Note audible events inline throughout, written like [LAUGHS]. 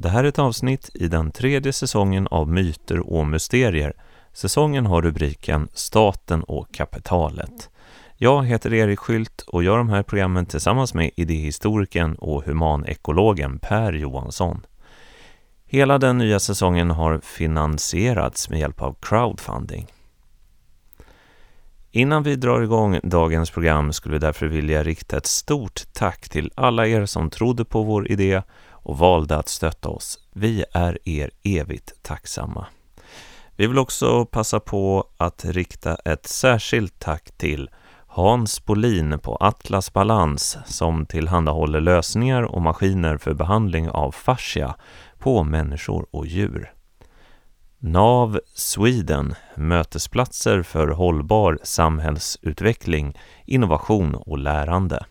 Det här är ett avsnitt i den tredje säsongen av Myter och mysterier. Säsongen har rubriken Staten och kapitalet. Jag heter Erik Skylt och gör de här programmen tillsammans med idéhistorikern och humanekologen Per Johansson. Hela den nya säsongen har finansierats med hjälp av crowdfunding. Innan vi drar igång dagens program skulle vi därför vilja rikta ett stort tack till alla er som trodde på vår idé och valde att stötta oss. Vi är er evigt tacksamma. Vi vill också passa på att rikta ett särskilt tack till Hans Bolin på Atlas Balans som tillhandahåller lösningar och maskiner för behandling av fascia på människor och djur. NAV Sweden, mötesplatser för hållbar samhällsutveckling, innovation och lärande.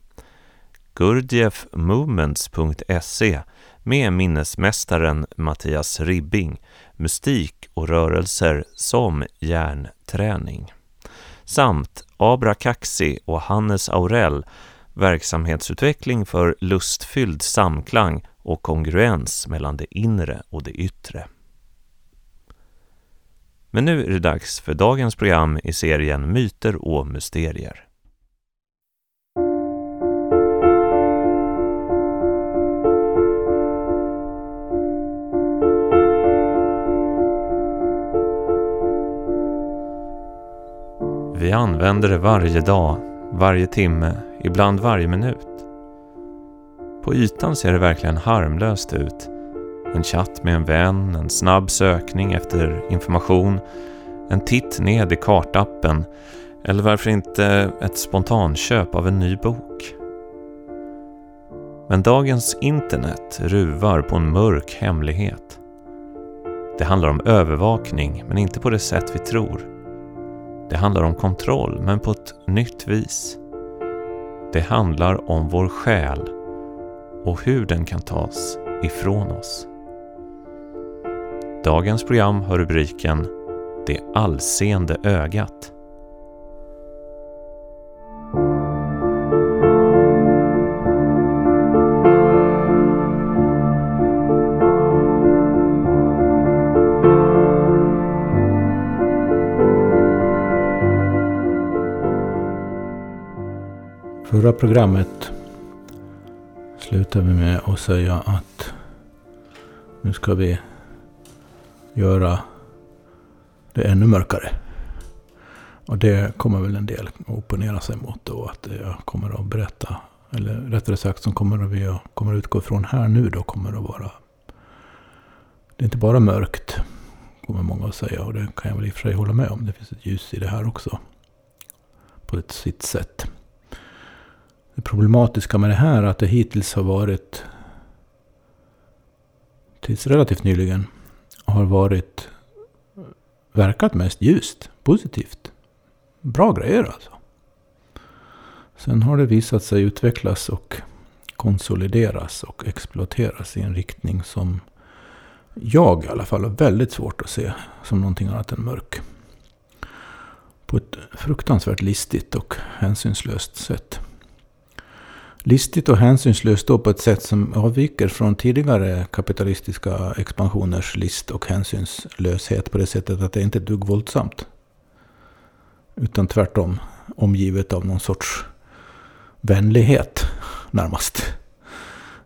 Gurdjieffmovements.se med minnesmästaren Mattias Ribbing, mystik och rörelser som hjärnträning. Samt Abra Kaxi och Hannes Aurell, verksamhetsutveckling för lustfylld samklang och kongruens mellan det inre och det yttre. Men nu är det dags för dagens program i serien Myter och mysterier. Vi använder det varje dag, varje timme, ibland varje minut. På ytan ser det verkligen harmlöst ut. En chatt med en vän, en snabb sökning efter information, en titt ned i kartappen eller varför inte ett spontanköp av en ny bok. Men dagens internet ruvar på en mörk hemlighet. Det handlar om övervakning, men inte på det sätt vi tror. Det handlar om kontroll, men på ett nytt vis. Det handlar om vår själ och hur den kan tas ifrån oss. Dagens program har rubriken Det allseende ögat. Förra programmet slutade vi med att säga att nu ska vi göra det ännu mörkare. Och det kommer väl en del att opponera sig mot då. Att jag kommer att berätta, eller rättare sagt som kommer att vi kommer att utgå från här nu då kommer att vara. Det är inte bara mörkt, kommer många att säga. Och det kan jag väl i och för sig hålla med om. Det finns ett ljus i det här också. På ett sitt sätt. Det problematiska med det här är att det hittills har varit tills relativt nyligen har varit verkat mest ljust, positivt. Bra grejer alltså. Sen har det visat sig utvecklas och konsolideras och exploateras i en riktning som jag i alla fall har väldigt svårt att se som någonting annat än mörk. På ett fruktansvärt listigt och hänsynslöst sätt listigt och hänsynslöst då på ett sätt som avviker från tidigare kapitalistiska expansioners list och hänsynslöshet på det sättet att det inte är ett dugg våldsamt. Utan tvärtom omgivet av någon sorts vänlighet närmast.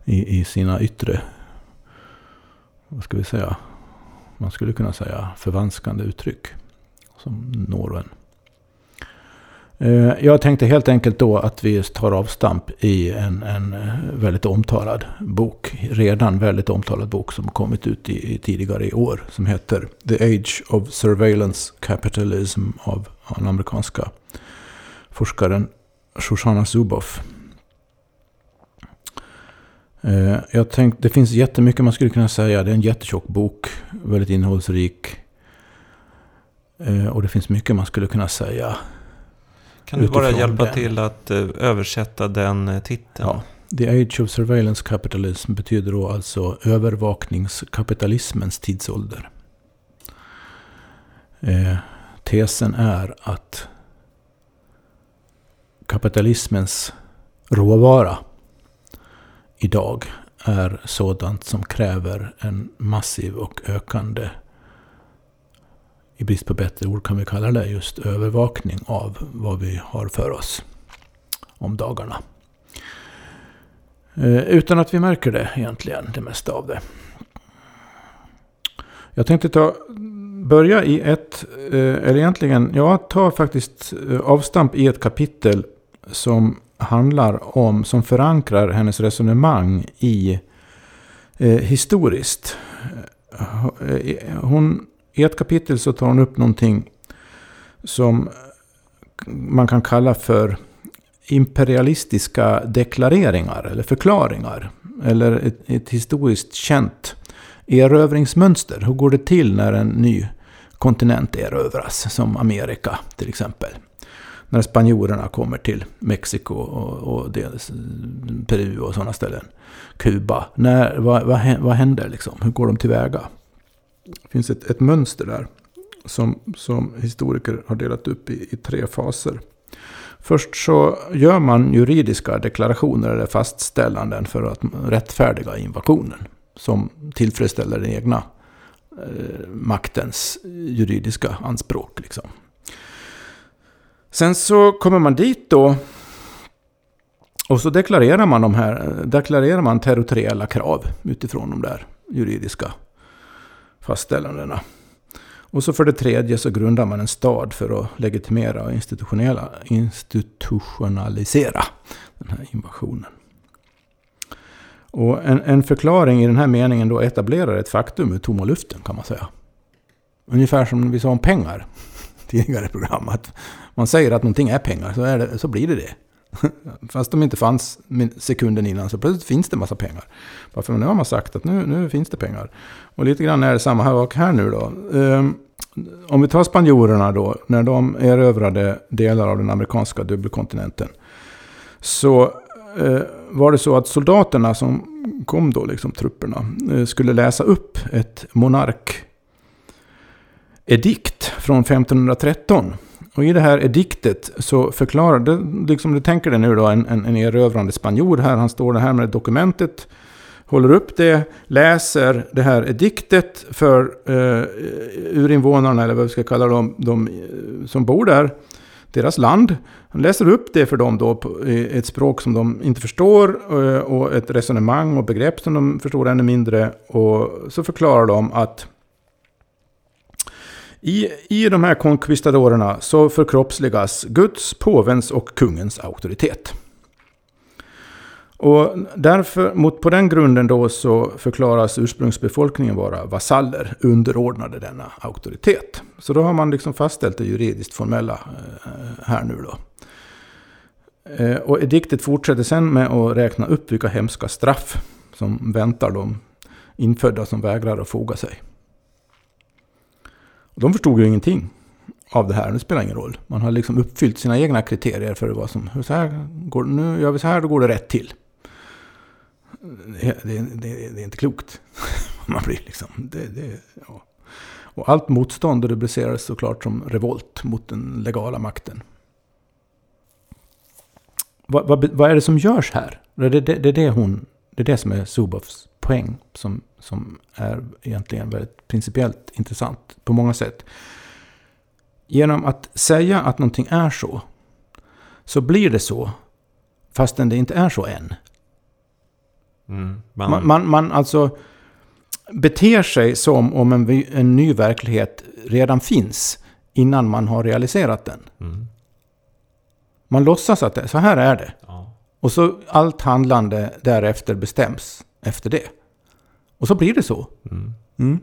I, i sina yttre, vad ska vi säga, man skulle kunna säga förvanskande uttryck. Som når en. Eh, jag tänkte helt enkelt då att vi tar avstamp i en, en eh, väldigt omtalad bok. Redan väldigt omtalad bok som kommit ut i, tidigare i år. Som heter The Age of Surveillance Capitalism av den amerikanska forskaren Shoshana Zuboff. Eh, jag tänkte, det finns jättemycket man skulle kunna säga. Det är en jättetjock bok. Väldigt innehållsrik. Och det finns mycket man skulle kunna säga. Kan du bara hjälpa den. till att uh, översätta den uh, titeln? Ja. The Age of Surveillance Capitalism betyder då alltså övervakningskapitalismens tidsålder. Eh, tesen är att kapitalismens råvara idag är sådant som kräver en massiv och ökande, i brist på bättre ord kan vi kalla det just övervakning av vad vi har för oss om dagarna. Eh, utan att vi märker det egentligen, det mesta av det. Jag tänkte ta, börja i ett, eh, eller egentligen, jag tar faktiskt eh, avstamp i ett kapitel som handlar om, som förankrar hennes resonemang i eh, historiskt. Eh, hon, i ett kapitel så tar hon upp någonting som man kan kalla för imperialistiska deklareringar eller förklaringar. Eller ett, ett historiskt känt erövringsmönster. Hur går det till när en ny kontinent erövras, som Amerika till exempel? När spanjorerna kommer till Mexiko och, och dels Peru och sådana ställen. Kuba. När, vad, vad, vad händer liksom? Hur går de tillväga? Det finns ett, ett mönster där. Som, som historiker har delat upp i, i tre faser. Först så gör man juridiska deklarationer eller fastställanden för att rättfärdiga invasionen. Som tillfredsställer den egna eh, maktens juridiska anspråk. Liksom. Sen så kommer man dit då. Och så deklarerar man de här, eh, deklarerar man territoriella krav utifrån de där juridiska fastställandena. Och så för det tredje så grundar man en stad för att legitimera och institutionalisera den här invasionen. Och en, en, förklaring i den här meningen då etablerar ett faktum ur tomma luften kan man säga. Ungefär som vi sa om pengar [LAUGHS] tidigare i programmet. Man säger att någonting är pengar så, är det, så blir det det. [LAUGHS] Fast de inte fanns sekunden innan så plötsligt finns det massa pengar. Varför nu har man sagt att nu, nu finns det pengar. Och lite grann är det samma här, här nu då. Um, om vi tar spanjorerna då, när de erövrade delar av den amerikanska dubbelkontinenten. Så eh, var det så att soldaterna som kom då, liksom trupperna, eh, skulle läsa upp ett monark edikt från 1513. Och i det här ediktet så förklarar, det, liksom du tänker dig nu då en, en, en erövrande spanjor här, han står det här med dokumentet, håller upp det, läser det här ediktet för eh, urinvånarna, eller vad vi ska kalla dem, de eh, som bor där, deras land. Han läser upp det för dem då på ett språk som de inte förstår eh, och ett resonemang och begrepp som de förstår ännu mindre. Och så förklarar de att i, I de här konkvistadorerna så förkroppsligas Guds, påvens och kungens auktoritet. Och därför, mot, på den grunden då så förklaras ursprungsbefolkningen vara vasaller, underordnade denna auktoritet. Så då har man liksom fastställt det juridiskt formella eh, här nu då. Eh, och ediktet fortsätter sen med att räkna upp vilka hemska straff som väntar de infödda som vägrar att foga sig. De förstod ju ingenting av det här. Det spelar ingen roll. Man har liksom uppfyllt sina egna kriterier för vad som... Så här går, nu gör vi så här, då går det rätt till. Det, det, det, det är inte klokt. [LAUGHS] Man blir liksom... Det, ja. Och allt motstånd rubricerades såklart som revolt mot den legala makten. Vad, vad, vad är det som görs här? Det, det, det, är det, hon, det är det som är Zubovs poäng. Som, som är egentligen väldigt principiellt intressant på många sätt. Genom att säga att någonting är så, så blir det så, fastän det inte är så än. Mm, man... Man, man, man, alltså beter sig som om en, en ny verklighet redan finns innan man har realiserat den. Mm. Man låtsas att det, så här är det. Ja. Och så allt handlande därefter bestäms efter det. Och så blir det så. Mm. Mm.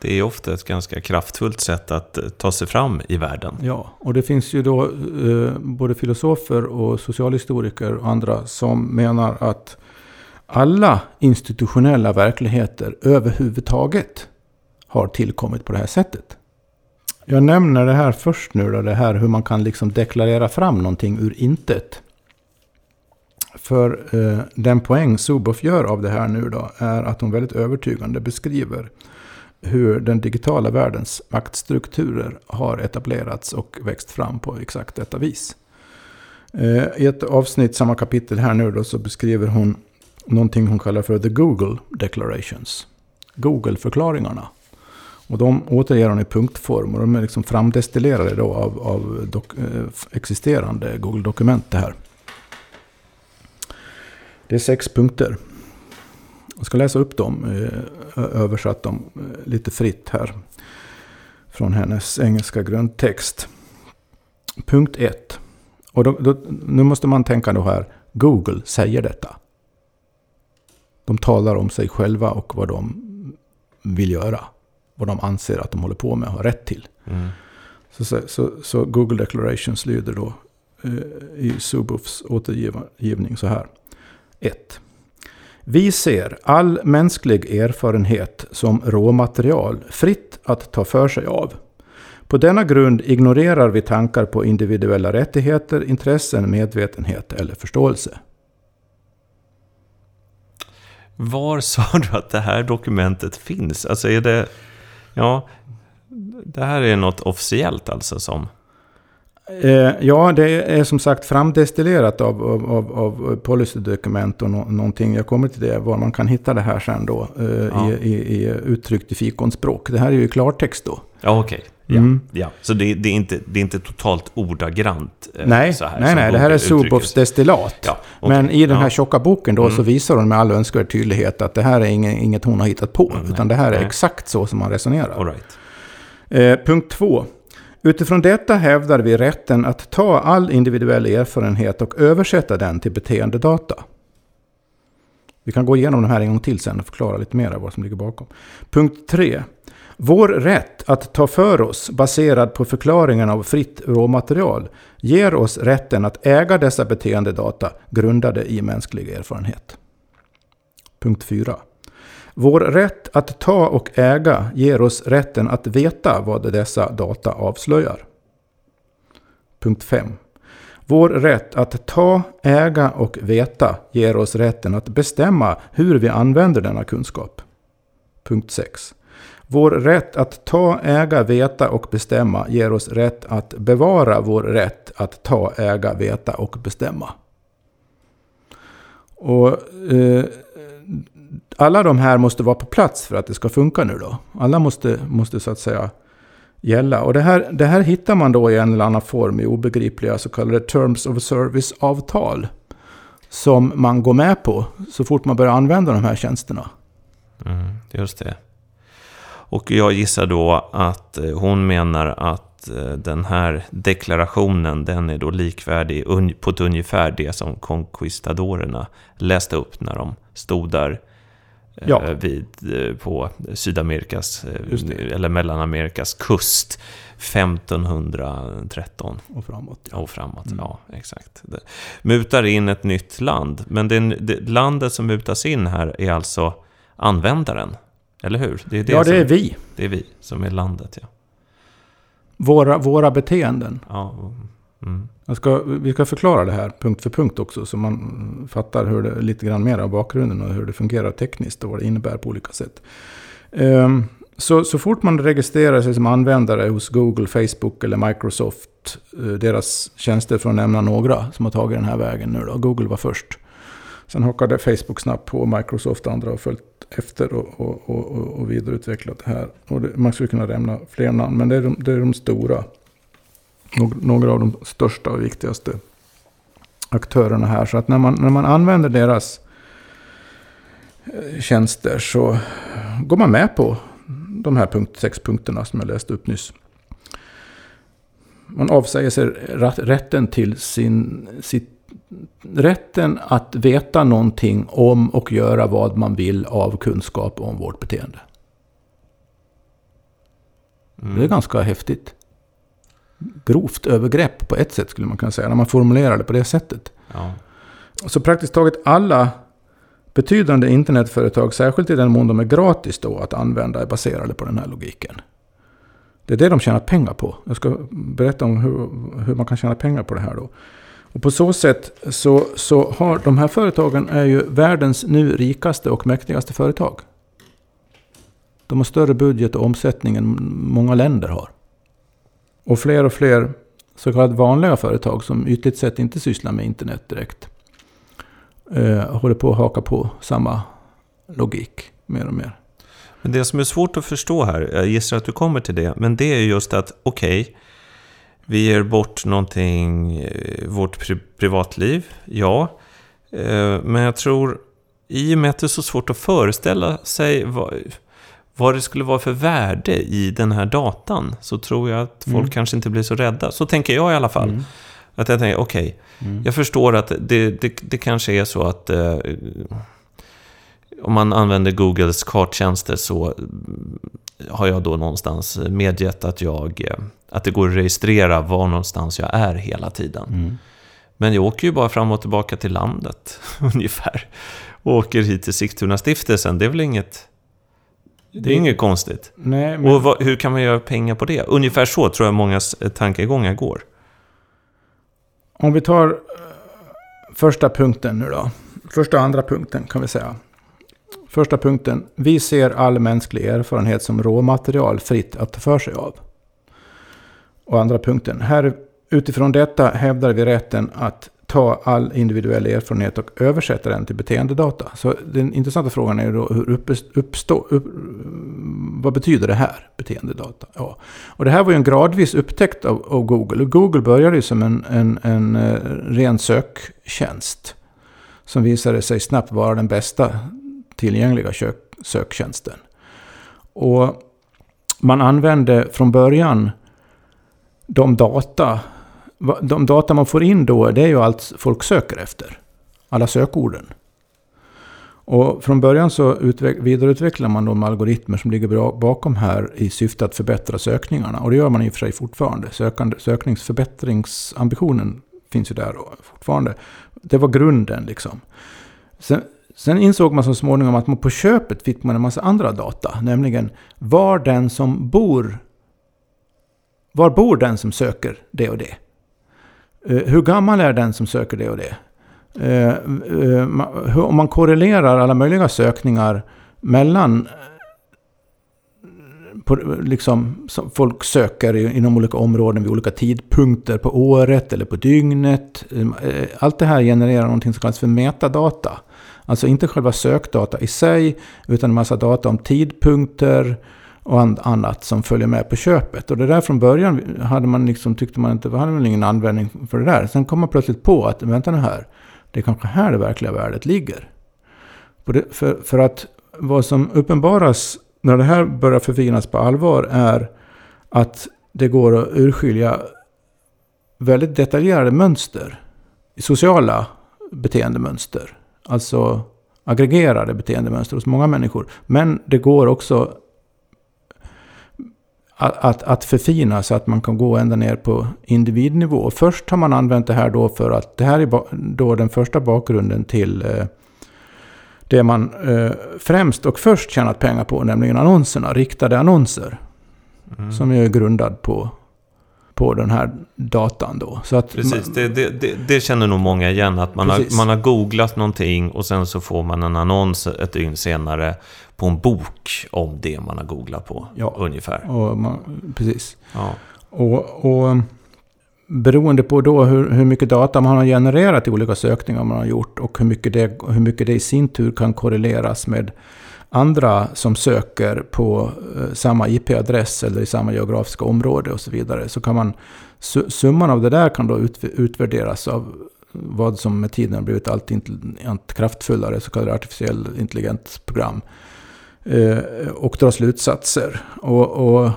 Det är ofta ett ganska kraftfullt sätt att eh, ta sig fram i världen. Ja, och det finns ju då eh, både filosofer och socialhistoriker och andra som menar att alla institutionella verkligheter överhuvudtaget har tillkommit på det här sättet. Jag nämner det här först nu då, det här hur man kan liksom deklarera fram någonting ur intet. För eh, den poäng Zuboff gör av det här nu då är att hon väldigt övertygande beskriver hur den digitala världens maktstrukturer har etablerats och växt fram på exakt detta vis. Eh, I ett avsnitt, samma kapitel här nu då, så beskriver hon någonting hon kallar för The Google Declarations. Google-förklaringarna. Och de återger hon i punktform och de är liksom framdestillerade då av, av dok, eh, existerande Google-dokument det här. Det är sex punkter. Jag ska läsa upp dem, eh, översatt dem eh, lite fritt här. Från hennes engelska grundtext. Punkt 1. Och då, då, nu måste man tänka då här, Google säger detta. De talar om sig själva och vad de vill göra. Vad de anser att de håller på med och har rätt till. Mm. Så, så, så, så, Google Declarations lyder då eh, i Subufs återgivning så här. 1. Vi ser all mänsklig erfarenhet som råmaterial fritt att ta för sig av. På denna grund ignorerar vi tankar på individuella rättigheter, intressen, medvetenhet eller förståelse. Var sa [LAUGHS] du att det här dokumentet finns? Alltså är det... Ja, det här är något officiellt alltså som... Eh, ja, det är som sagt framdestillerat av, av, av policydokument och no, någonting. Jag kommer till det, var man kan hitta det här sen då. Eh, ja. i, i, i, uttryckt i fikonspråk. Det här är ju klartext då. Ja, okej. Okay. Ja, mm. ja. Så det, det, är inte, det är inte totalt ordagrant? Eh, nej, här, nej, nej det här är Subovs destillat. Ja, okay. Men i den här ja. tjocka boken då mm. så visar hon med all önskvärd tydlighet att det här är inget, hon har hittat på. Mm, utan det här är nej. exakt så som man resonerar. Right. Eh, punkt två. Utifrån detta hävdar vi rätten att ta all individuell erfarenhet och översätta den till beteendedata. Vi kan gå igenom de här en gång till sen och förklara lite mer vad som ligger bakom. Punkt 3. Vår rätt att ta för oss baserad på förklaringen av fritt råmaterial ger oss rätten att äga dessa beteendedata grundade i mänsklig erfarenhet. Punkt 4. Vår rätt att ta och äga ger oss rätten att veta vad dessa data avslöjar. Punkt 5. Vår rätt att ta, äga och veta ger oss rätten att bestämma hur vi använder denna kunskap. Punkt 6. Vår rätt att ta, äga, veta och bestämma ger oss rätt att bevara vår rätt att ta, äga, veta och bestämma. Och eh, alla de här måste vara på plats för att det ska funka nu då. Alla måste, måste så att säga gälla. Och det här, det här hittar man då i en eller annan form i obegripliga så kallade Terms of Service-avtal. Som man går med på så fort man börjar använda de här tjänsterna. Mm, just det. Och jag gissar då att eh, hon menar att eh, den här deklarationen, den är då likvärdig på ett ungefär det som conquistadorerna läste upp när de stod där ja. Eh, vid, på Sydamerikas, eller Mellanamerikas kust 1513. Och framåt. Ja, och framåt, mm. ja exakt. Mutar in ett nytt land, men det, det landet som mutas in här är alltså användaren. Eller hur? Det är det ja, det som, är vi. Det är vi som är landet, ja. Våra, våra beteenden. Ja. Mm. Ska, vi ska förklara det här punkt för punkt också. Så man fattar hur det, lite grann mer av bakgrunden och hur det fungerar tekniskt och vad det innebär på olika sätt. Um, så, så fort man registrerar sig som användare hos Google, Facebook eller Microsoft, eh, deras tjänster för att nämna några som har tagit den här vägen nu då. Google var först. Sen hockade Facebook snabbt på, Microsoft och andra har följt efter och, och, och, och vidareutvecklat det här. Och det, man skulle kunna nämna fler namn, men det är de, det är de stora. Några av de största och viktigaste aktörerna här. Så att när man, när man använder deras eh, tjänster så går man med på de här punkt, sex punkterna som jag läste upp nyss. Man avsäger sig rätten till sin, sitt rätten att veta någonting om och göra vad man vill av kunskap om vårt beteende. Mm. Det är ganska häftigt. Grovt övergrepp på ett sätt skulle man kunna säga, när man formulerar det på det sättet. Ja. Så praktiskt taget alla betydande internetföretag, särskilt i den mån de är gratis då att använda, är baserade på den här logiken. Det är det de tjänar pengar på. Jag ska berätta om hur, hur man kan tjäna pengar på det här då. Och på så sätt så, så har de här företagen är ju världens nu rikaste och mäktigaste företag. De har större budget och omsättning än många länder har. Och fler och fler så kallade vanliga företag som ytligt sett inte sysslar med internet direkt. eh, håller på att haka på samma logik mer och mer. Men det som är svårt att förstå här, jag gissar att du kommer till det, men det är just att okej, okay, vi ger bort någonting, eh, vårt pri privatliv, ja. Eh, men jag tror, i och med att det är så svårt att föreställa sig vad, vad det skulle vara för värde i den här datan, så tror jag att folk mm. kanske inte blir så rädda. Så tänker jag i alla fall. Mm. Att jag tänker, okej, okay, mm. jag förstår att det, det, det kanske är så att eh, om man använder Googles karttjänster så har jag då någonstans medgett att, jag, eh, att det går att registrera var någonstans jag är hela tiden. Mm. Men jag åker ju bara fram och tillbaka till landet [LAUGHS] ungefär. Och åker hit till Sigtuna-stiftelsen. Det är väl inget... Det är inget konstigt. Nej, men... Och vad, hur kan man göra pengar på det? Ungefär så tror jag många tankegångar går. Om vi tar eh, första punkten nu då. Första och andra punkten kan vi säga. Första punkten. Vi ser all mänsklig erfarenhet som råmaterial fritt att ta för sig av. Och andra punkten. Här, utifrån detta hävdar vi rätten att ta all individuell erfarenhet och översätta den till beteendedata. Så den intressanta frågan är då hur uppstå, upp, vad betyder det här, beteendedata? Ja. Och det här var ju en gradvis upptäckt av, av Google. Google började ju som en, en, en, eh, ren söktjänst. Som visade sig snabbt vara den bästa tillgängliga kök, söktjänsten. Och man använde från början de data, de data man får in då, det är ju allt folk söker efter. Alla sökorden. Och från början så vidareutvecklar man de algoritmer som ligger bakom här i syfte att förbättra sökningarna. Och det gör man i och för sig fortfarande. Sökande, sökningsförbättringsambitionen finns ju där fortfarande. Det var grunden liksom. Sen, Sen insåg man så småningom att man på köpet fick man en massa andra data. Nämligen var den som bor... Var bor den som söker det och det? Eh, hur gammal är den som söker det och det? Eh, eh, om man korrelerar alla möjliga sökningar mellan eh, på, liksom, som folk söker inom olika områden vid olika tidpunkter på året eller på dygnet. Eh, allt det här genererar någonting som kallas för metadata. Alltså inte själva sökdata i sig, utan en massa data om tidpunkter och annat som följer med på köpet. Och det där från början hade man liksom, tyckte man inte, hade man ingen användning för det där. Sen kom man plötsligt på att, vänta nu här, det är kanske här det verkliga värdet ligger. Det, för, för att vad som uppenbaras när det här börjar förfinas på allvar är att det går att urskilja väldigt detaljerade mönster. Sociala beteendemönster. Alltså aggregerade beteendemönster hos många människor. Men det går också att, att, att förfina så att man kan gå ända ner på individnivå. Först har man använt det här då för att det här är då den första bakgrunden till eh, det man eh, främst och först tjänat pengar på, nämligen annonserna, riktade annonser. Mm. Som är grundad på på den här datan då. Så att Precis, man, det, det, det, det, känner nog många igen. Att man har, man har googlat någonting och sen så får man en annons ett dygn senare på en bok om det man har googlat på. Ja, ungefär. Och man, precis. Ja. Och, och beroende på då hur, hur mycket data man har genererat i olika sökningar man har gjort och hur mycket det, hur mycket det i sin tur kan korreleras med andra som söker på eh, samma IP-adress eller i samma geografiska område och så vidare. Så kan man, summan av det där kan då utvärderas av vad som med tiden har blivit allt, allt kraftfullare, så kallade artificiell intelligent program. Eh, och dra slutsatser. Och, och,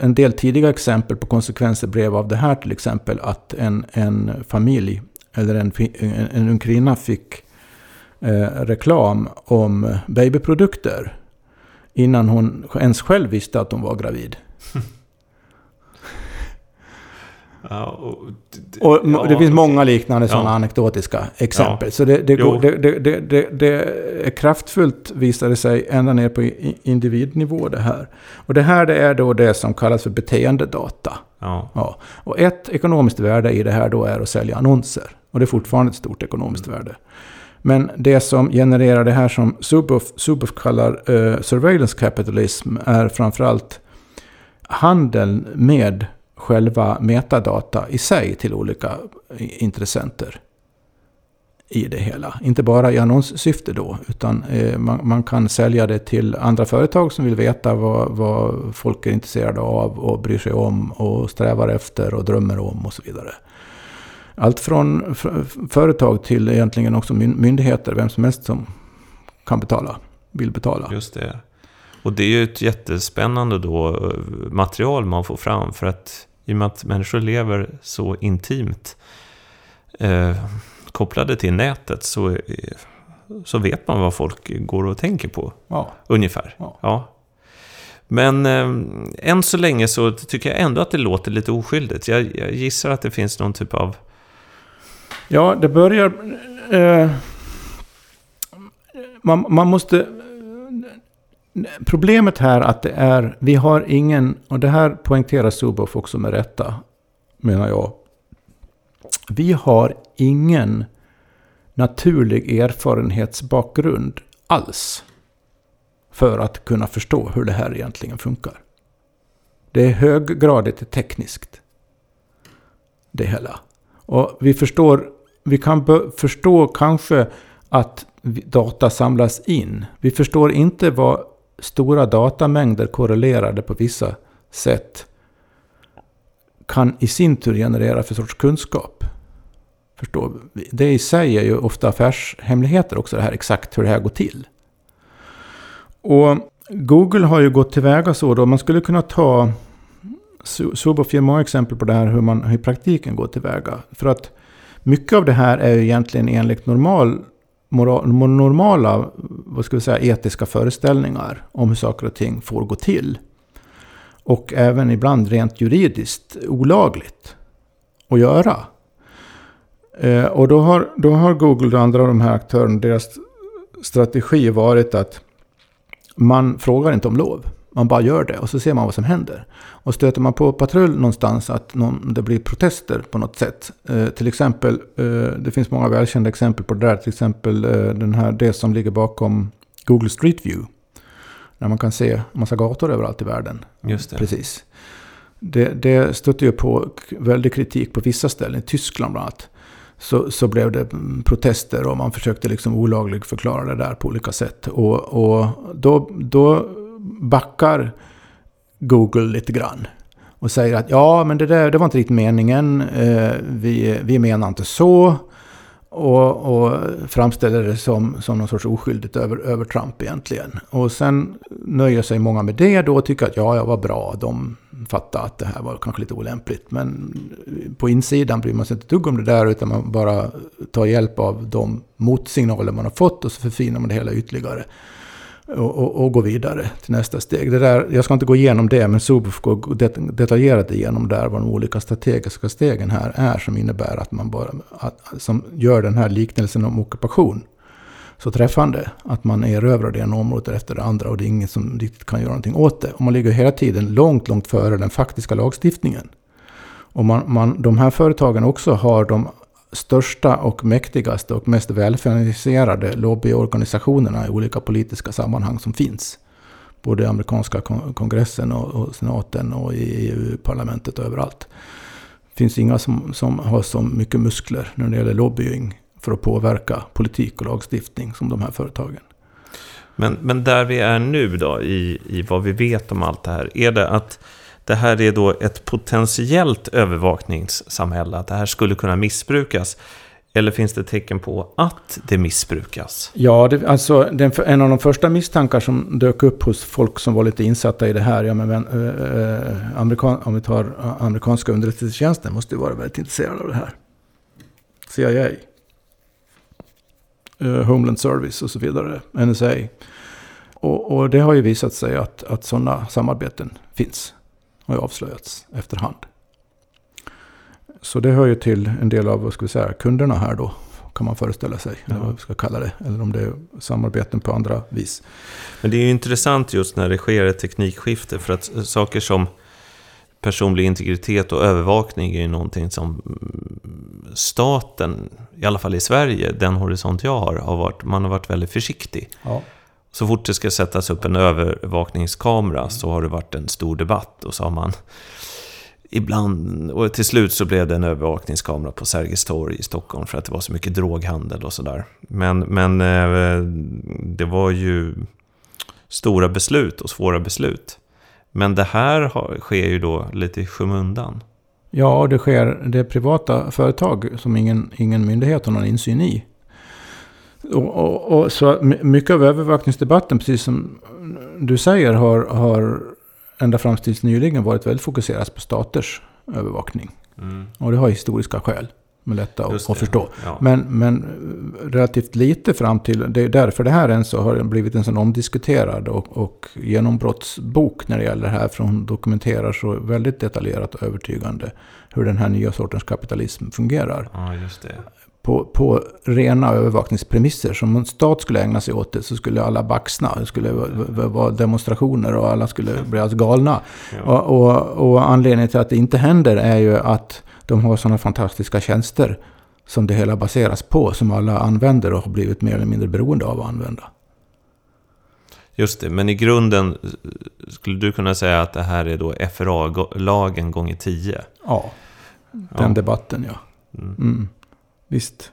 en del tidiga exempel på konsekvenser blev av det här till exempel att en, en familj eller en, en, en ung kvinna fick eh, reklam om babyprodukter. Innan hon ens själv visste att hon var gravid. [LAUGHS] Ja, och, och ja, det finns många liknande ja. sådana anekdotiska exempel. Ja. Så det, det, det, det, det, är kraftfullt, visade sig, ända ner på individnivå det här. Och det här det är då det som kallas för beteendedata. Ja. Och ett ekonomiskt värde i det här då är att sälja annonser. Och det är fortfarande ett stort ekonomiskt mm. värde. Men det som genererar det här som Zuboff, Zuboff kallar uh, surveillance capitalism är framförallt handeln med själva metadata i sig till olika eh, intressenter. i det hela. Inte bara i annonssyfte då, utan eh, man, man, kan sälja det till andra företag som vill veta vad, vad, folk är intresserade av och bryr sig om och strävar efter och drömmer om och så vidare. Allt från företag till egentligen också myndigheter, vem som helst som kan betala, vill betala. Just det. Och det är ju ett jättespännande då eh, material man får fram för att i och med att människor lever så intimt eh, kopplade till nätet så, så vet man vad folk går och tänker på. Ja. Ungefär. Ja. ja. Men eh, än så länge så tycker jag ändå att det låter lite oskyldigt. Jag, jag gissar att det finns någon typ av... Ja, det börjar... Eh, man, man måste... Problemet här att det är, vi har ingen, och det här poängterar Suboff också med rätta, menar jag. Vi har ingen naturlig erfarenhetsbakgrund alls. För att kunna förstå hur det här egentligen funkar. Det är höggradigt tekniskt. Det hela. Och vi förstår, vi kan förstå kanske att data samlas in. Vi förstår inte vad stora datamängder korrelerade på vissa sätt kan i sin tur generera för sorts kunskap. Förstår, det i sig är ju ofta affärshemligheter också, det här exakt hur det här går till. Och Google har ju gått tillväga så då, man skulle kunna ta Suboff ger många exempel på det här hur man i praktiken går tillväga. För att mycket av det här är ju egentligen enligt normal, moral, normala vad ska vi säga, etiska föreställningar om hur saker och ting får gå till. Och även ibland rent juridiskt olagligt att göra. Eh, och då har, då har Google och andra av de här aktörerna, deras strategi varit att man frågar inte om lov. Man bara gör det och så ser man vad som händer. Och stöter man på patrull någonstans att någon, det blir protester på något sätt. Eh, till exempel, eh, det finns många välkända exempel på det där. Till exempel eh, den här, det som ligger bakom Google Street View. När man kan se massa gator överallt i världen. Just det. Precis. Det, det stötte ju på väldig kritik på vissa ställen, i Tyskland bland annat så, så blev det protester och man försökte liksom olagligt förklara det där på olika sätt. Och, och då, då backar Google lite grann. Och säger att ja, men det där det var inte riktigt meningen. Eh, vi, vi menar inte så. Och, och framställer det som, som någon sorts oskyldigt över, övertramp egentligen. Och sen nöjer sig många med det då och tycker att ja, jag vad bra. De fattar att det här var kanske lite olämpligt. Men på insidan bryr man sig inte ett dugg om det där utan man bara tar hjälp av de motsignaler man har fått och så förfinar man det hela ytterligare. Och, och, och gå vidare till nästa steg. Det där, jag ska inte gå igenom det, men Subuf går det, detaljerat igenom där vad de olika strategiska stegen här är som innebär att man bara, att, som gör den här liknelsen om ockupation så träffande. Att man erövrar det ena området efter det andra och det är ingen som riktigt kan göra någonting åt det. Och man ligger hela tiden långt, långt före den faktiska lagstiftningen. Och man, man, de här företagen också har de största och mäktigaste och mest välfinansierade lobbyorganisationerna i olika politiska sammanhang som finns. Både i amerikanska kongressen och, och senaten och i EU-parlamentet och överallt. Det finns inga som, som har så mycket muskler när det gäller lobbying för att påverka politik och lagstiftning som de här företagen. Men, men där vi är nu då, i, i vad vi vet om allt det här, är det att det här är då ett potentiellt övervakningssamhälle, att det här skulle kunna missbrukas? Eller finns det tecken på att det missbrukas? Ja, det, alltså den, en av de första misstankar som dök upp hos folk som var lite insatta i det här, ja men äh, amerikan, om vi tar amerikanska underrättelsetjänsten, måste ju vara väldigt intresserade av det här. CIA eh, Homeland Service och så vidare, NSA. Och, och, det har ju visat sig att, att sådana samarbeten finns. Har ju avslöjats efterhand. Så det hör ju till en del av, vad ska vi säga, kunderna här då. Kan man föreställa sig. Ja. Eller vad vi ska kalla det. Eller om det är samarbeten på andra vis. Men det är ju intressant just när det sker ett teknikskifte. För att saker som personlig integritet och övervakning är ju någonting som staten, i alla fall i Sverige, den horisont jag har, har varit, man har varit väldigt försiktig. Ja. Så fort det ska sättas upp en övervakningskamera så har det varit en stor debatt och så har man ibland, och till slut så blev det en övervakningskamera på Sergels torg i Stockholm för att det var så mycket droghandel och sådär. Men, men eh, det var ju stora beslut och svåra beslut. Men det här sker ju då lite i skymundan. Ja, det sker. Det är privata företag som ingen, ingen myndighet har någon insyn i. Och, och, och, så mycket av övervakningsdebatten, precis som du säger, har, har ända fram tills nyligen varit väldigt fokuserat på staters övervakning. Mm. Och det har historiska skäl. Med lätta att, att förstå. Ja. Men, men relativt lite fram till, det är därför det här än så har blivit en sån omdiskuterad och, och genombrottsbok när det gäller det här. För hon dokumenterar så väldigt detaljerat och övertygande hur den här nya sortens kapitalism fungerar. Ja, just det på, på rena övervakningspremisser. Som en stat skulle ägna sig åt det så skulle alla baxna. Det skulle vara demonstrationer och alla skulle bli alldeles galna. Ja. Och, och, och, anledningen till att det inte händer är ju att de har sådana fantastiska tjänster som det hela baseras på. Som alla använder och har blivit mer eller mindre beroende av att använda. Just det, men i grunden skulle du kunna säga att det här är då FRA-lagen gånger 10? Ja, den ja. debatten ja. Mm. Visst.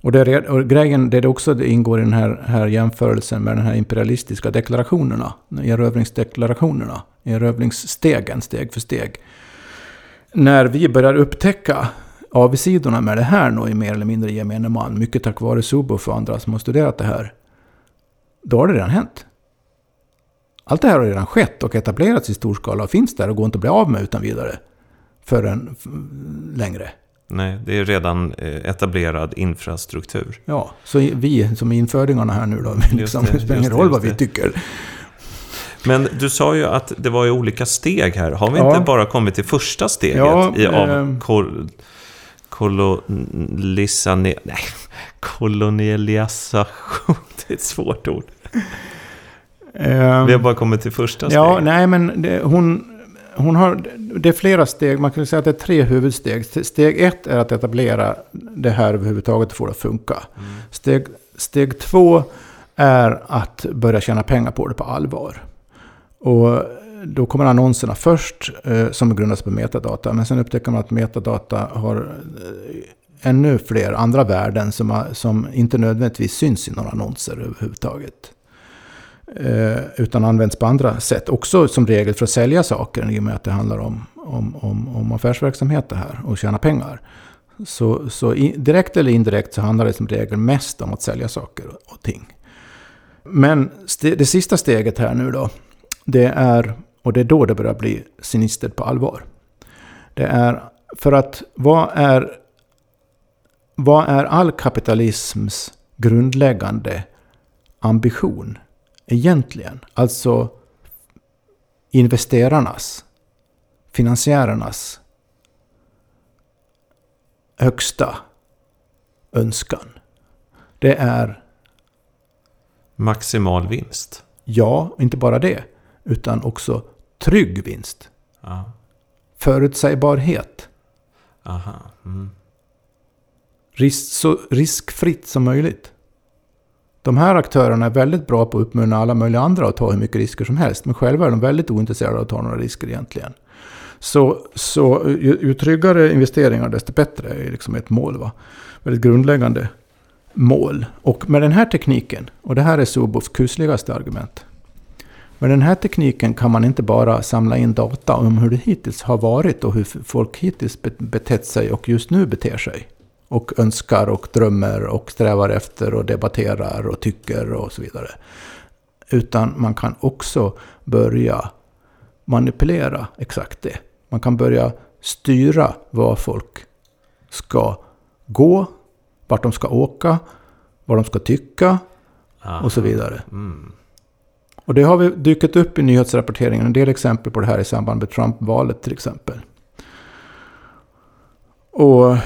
Och, det, och grejen, det är också det ingår i den här, här jämförelsen med de här imperialistiska deklarationerna. Erövringsdeklarationerna. Erövringsstegen, steg för steg. När vi börjar upptäcka avsidorna med det här nu i mer eller mindre gemene man, mycket tack vare Suboff och andra som har studerat det här, då har det redan hänt. Allt det här har redan skett och etablerats i stor skala och finns där och går inte att bli av med utan vidare förrän längre. Nej, det är redan eh, etablerad infrastruktur. Ja, så vi som är införingarna här nu då, [LAUGHS] liksom, det, det spelar ingen roll vad vi tycker. Men du sa ju att det var i olika steg här. Har vi ja. inte bara kommit till första steget ja, i av eh, kol, kolonisane, nej, kolonialisation? [LAUGHS] Det är ett svårt ord. Eh, vi har bara kommit till första steget. Ja, nej men det, hon, hon har, det är flera steg, man kan säga att det är tre huvudsteg. Steg ett är att etablera det här överhuvudtaget och få det att funka. Mm. Steg, steg två är att börja tjäna pengar på det på allvar. Och då kommer annonserna först, eh, som grundas på metadata. Men sen upptäcker man att metadata har eh, ännu fler andra värden som, som inte nödvändigtvis syns i några annonser överhuvudtaget. Eh, utan används på andra sätt. Också som regel för att sälja saker i och med att det handlar om, om, om, om affärsverksamhet det här och tjäna pengar. Så, så i, direkt eller indirekt så handlar det som regel mest om att sälja saker och, och ting. Men st det sista steget här nu då, det är, och det är då det börjar bli sinistert på allvar. Det är för att vad är, vad är all kapitalisms grundläggande ambition? Egentligen? Alltså investerarnas, finansiärernas högsta önskan. Det är... Maximal vinst? Ja, inte bara det. Utan också trygg vinst. Ja. Förutsägbarhet. Aha. Mm. Risk, så riskfritt som möjligt. De här aktörerna är väldigt bra på att uppmuntra alla möjliga andra att ta hur mycket risker som helst. Men själva är de väldigt ointresserade av att ta några risker egentligen. Så, så ju, ju tryggare investeringar desto bättre är liksom ett mål. Va? Väldigt grundläggande mål. Och med den här tekniken, och det här är Subovs kusligaste argument. Med den här tekniken kan man inte bara samla in data om hur det hittills har varit och hur folk hittills betett sig och just nu beter sig och önskar och drömmer och strävar efter och debatterar och tycker och så vidare. Utan man kan också börja manipulera exakt det. Man kan börja styra vad folk ska gå, vart de ska åka, vad de ska tycka Aha. och så vidare. Mm. Och det har vi dykt upp i nyhetsrapporteringen. En del exempel på det här i samband med Trump-valet till exempel. Och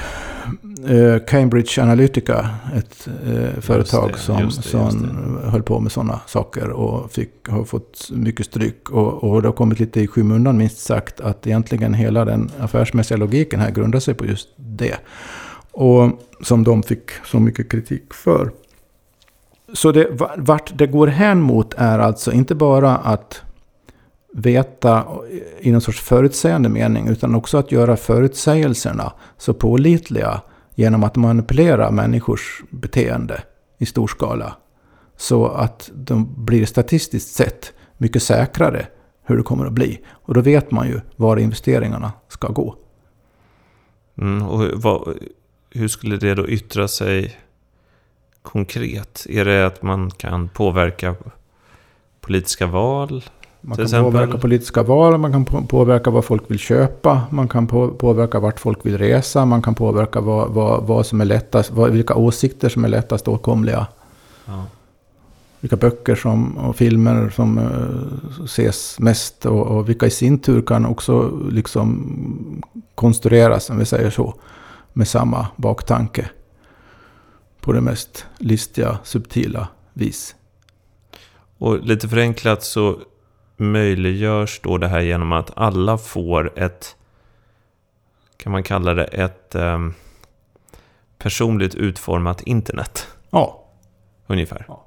Cambridge Analytica, ett eh, företag det, som, det, som höll på med sådana saker och fick, har fått mycket stryk. Och, och det har kommit lite i skymundan minst sagt att egentligen hela den affärsmässiga logiken här grundar sig på just det. Och som de fick så mycket kritik för. Så det, vart det går hän mot är alltså inte bara att veta i någon sorts förutsägande mening, utan också att göra förutsägelserna så pålitliga genom att manipulera människors beteende i stor skala. Så att de blir statistiskt sett mycket säkrare hur det kommer att bli. Och då vet man ju var investeringarna ska gå. Mm, och vad, hur skulle det då yttra sig konkret? Är det att man kan påverka politiska val? Man kan exempel? påverka politiska val, man kan påverka vad folk vill köpa, man kan påverka vart folk vill resa, man kan påverka vad, vad, vad som är lättast, vad, vilka åsikter som är lättast åtkomliga. Ja. Vilka böcker som, och filmer som uh, ses mest och, och, vilka i sin tur kan också liksom konstrueras, om vi säger så, med samma baktanke. På det mest listiga, subtila vis. Och lite förenklat så möjliggörs då det här genom att alla får ett, kan man kalla det ett um, personligt utformat internet? Ja. Ungefär. Ja.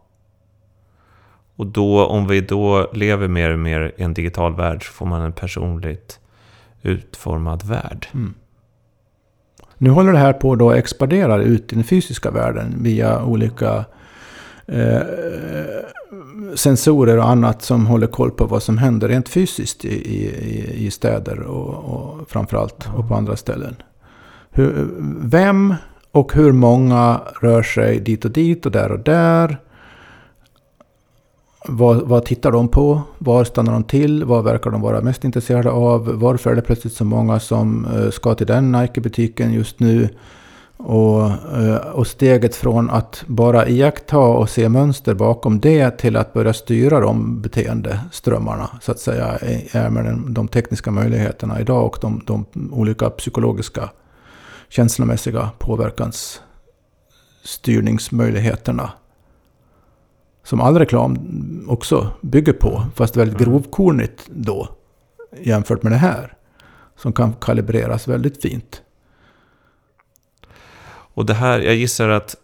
Och då, om vi då lever mer och mer i en digital värld så får man en personligt utformad värld. Mm. Nu håller det här på att expandera ut i den fysiska världen via olika eh, sensorer och annat som håller koll på vad som händer rent fysiskt i, i, i städer och, och framförallt och på andra ställen. Hur, vem och hur många rör sig dit och dit och där och där? Vad, vad tittar de på? Var stannar de till? Vad verkar de vara mest intresserade av? Varför är det plötsligt så många som eh, ska till den Nike-butiken just nu? Och, eh, och steget från att bara iaktta och se mönster bakom det till att börja styra de beteendeströmmarna så att säga är med de tekniska möjligheterna idag och de, de olika psykologiska känslomässiga påverkansstyrningsmöjligheterna. Som all reklam också bygger på, fast väldigt mm. grovkornigt då jämfört med det här. Som kan kalibreras väldigt fint. Och det här, jag gissar att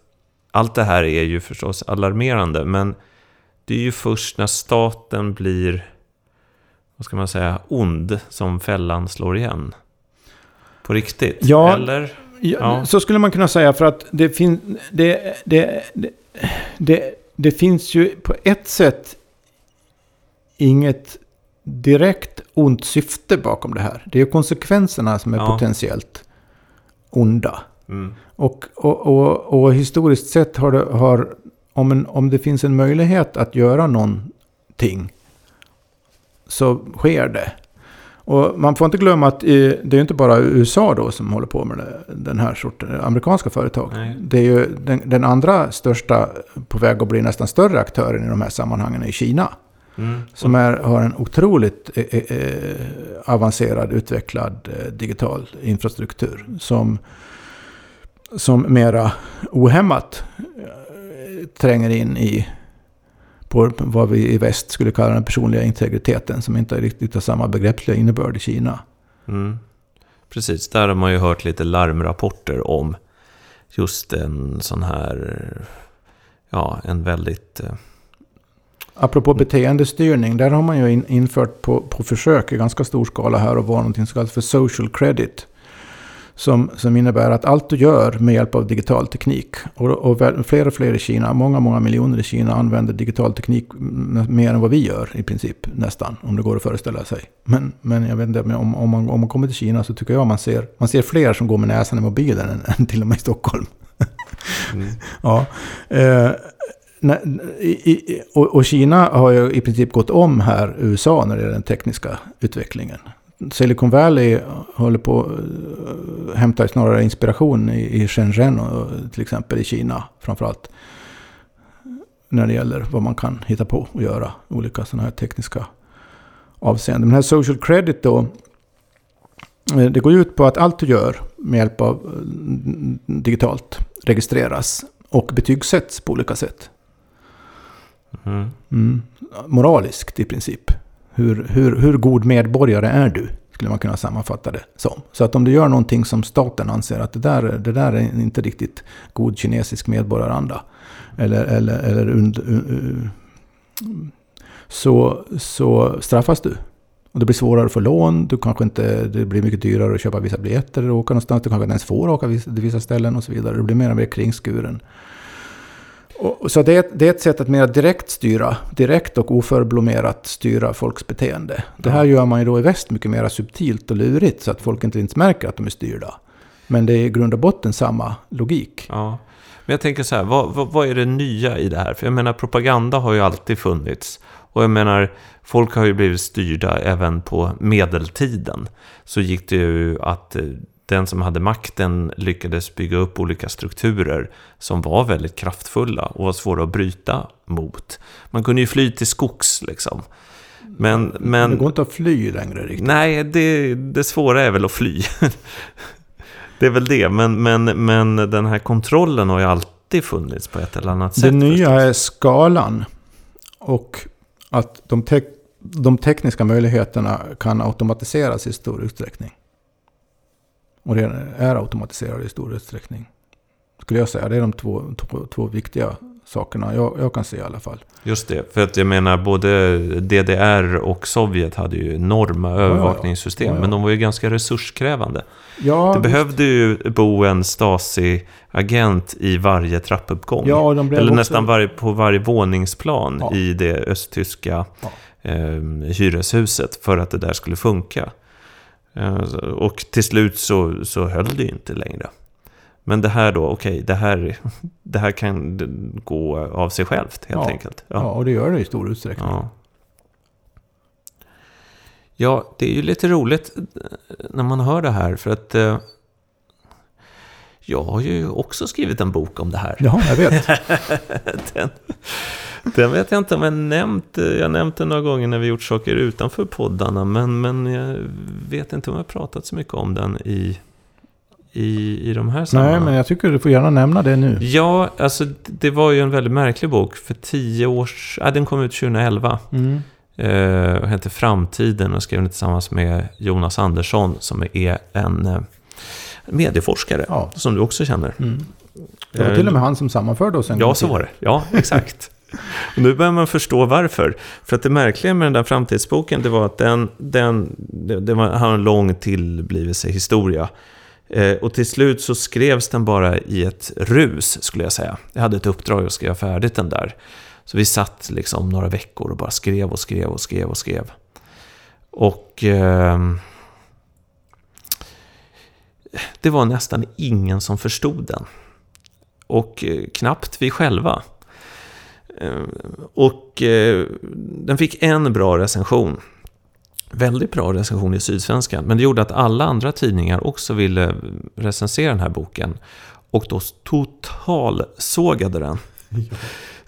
allt det här är ju förstås alarmerande, men det är ju först när staten blir, vad ska man säga, ond som fällan slår igen. På riktigt? Ja, Eller? Ja, ja. så skulle man kunna säga för att det, fin, det, det, det, det, det finns ju på ett sätt inget direkt ont syfte bakom det här. Det är konsekvenserna som är ja. potentiellt onda. Mm. Och, och, och, och, historiskt sett har det, har, om, en, om det finns en möjlighet att göra någonting så sker det. Och man får inte glömma att det är inte bara USA då som håller på med den här sorten amerikanska företag. Nej. Det är ju den, den, andra största, på väg att bli nästan större aktören i de här sammanhangen i Kina. Mm. Som är, har en otroligt eh, eh, eh avancerad, utvecklad eh, digital infrastruktur. Som som mera ohämmat eh, tränger in i på vad vi i väst skulle kalla den personliga integriteten som inte riktigt har samma begreppsliga innebörd i Kina. Mm. Precis, där har man ju hört lite larmrapporter om just en sån här, ja, en väldigt... Eh, Apropå beteendestyrning, där har man ju infört på, på försök i ganska stor skala här och var någonting som kallas för social credit. Som, som innebär att allt du gör med hjälp av digital teknik. Och, och fler och fler i Kina, många, många miljoner i Kina använder digital teknik mer än vad vi gör i princip. Nästan, om det går att föreställa sig. Men, men jag vet inte, om, om, man, om man kommer till Kina så tycker jag man ser, man ser fler som går med näsan i mobilen än, än till och med i Stockholm. Mm. [LAUGHS] ja. Eh, i, i, och, och, Kina har ju i princip gått om här USA när det gäller den tekniska utvecklingen. Silicon Valley håller på att eh, hämta snarare inspiration i, i Shenzhen och till exempel i Kina framförallt. När det gäller vad man kan hitta på och göra olika sådana här tekniska avseenden. Men här social credit då. Eh, det går ut på att allt du gör med hjälp av eh, digitalt registreras och betygsätts på olika sätt. Mm. Mm. Moraliskt i princip. Hur, hur, hur god medborgare är du? Skulle man kunna sammanfatta det som. Så att om du gör någonting som staten anser att det där, det där är inte riktigt god kinesisk medborgaranda. Eller, eller, eller und, uh, så, så straffas du. Och det blir svårare att få lån, du kanske inte, det blir mycket dyrare att köpa vissa biljetter eller åka någonstans. Du kanske inte ens får åka till vissa ställen och så vidare. Du blir mer och mer kringskuren. Och, så det är, det är ett sätt att mer direkt styra, direkt och oförblommerat styra folks beteende. Det här gör man ju då i väst mycket mer subtilt och lurigt så att folk inte ens märker att de är styrda. Men det är i grund och botten samma logik. Ja. Men jag tänker så här, vad, vad, vad, är det nya i det här? För jag menar, propaganda har ju alltid funnits. Och jag menar, folk har ju blivit styrda även på medeltiden. Så gick det ju att eh, den som hade makten lyckades bygga upp olika strukturer som var väldigt kraftfulla och var svåra att bryta mot. Man kunde ju fly till skogs liksom. Men, men, det går inte att fly längre riktigt. Nej, det, det svåra är väl att fly. [LAUGHS] det är väl det, men, men, men den här kontrollen har ju alltid funnits på ett eller annat sätt. Det nya förstås. är skalan. Och att de, te de tekniska möjligheterna kan automatiseras i stor utsträckning. Och det är automatiserade i stor utsträckning. Skulle jag säga. Det är de två, två, två viktiga sakerna jag, jag, kan se i alla fall. Just det, för att jag menar både DDR och Sovjet hade ju enorma ja, övervakningssystem. Ja, ja. Men de var ju ganska resurskrävande. Ja, det behövde ju bo en Stasi-agent i varje trappuppgång. Ja, de Eller också... nästan varje, på varje våningsplan i det östtyska eh, hyreshuset för att det där skulle funka. Eh, och till slut så, så höll det ju inte längre. Men det här då, okej, okay, det, här, [LAUGHS] det här kan gå av sig självt helt ja. enkelt. Ja. ja, och det gör det i stor utsträckning. Ja. ja, det är ju lite roligt när man hör det här för att eh, jag har ju också skrivit en bok om det här. Ja, jag vet. [LAUGHS] den, den vet jag inte om jag nämnt. Jag har nämnt den några gånger när vi gjort saker utanför poddarna. Men, men jag vet inte om jag har pratat så mycket om den i, i, i de här sammanhangen. Nej, men jag tycker du får gärna nämna det nu. Ja, alltså det var ju en väldigt märklig bok. För tio års... Ja, den kom ut 2011. Mm. Uh, hette Framtiden och skrev den tillsammans med Jonas Andersson som är en uh, medieforskare. Ja. Som du också känner. Mm. Det var till och med han som sammanförde oss en Ja, så var det. Ja, [LAUGHS] exakt. Och nu börjar man förstå varför. För att det märkliga med den där framtidsboken, det var att den, den var, har en lång tillblivelsehistoria. Eh, och till slut så skrevs den bara i ett rus, skulle jag säga. Jag hade ett uppdrag att skriva färdigt den där. Så vi satt liksom några veckor och bara skrev och skrev och skrev och skrev. Och... Eh, det var nästan ingen som förstod den. Och eh, knappt vi själva. Eh, och eh, den fick en bra recension. Väldigt bra recension i Sydsvenskan. Men det gjorde att alla andra tidningar också ville recensera den här boken. Och då totalsågade den. Ja. [LAUGHS]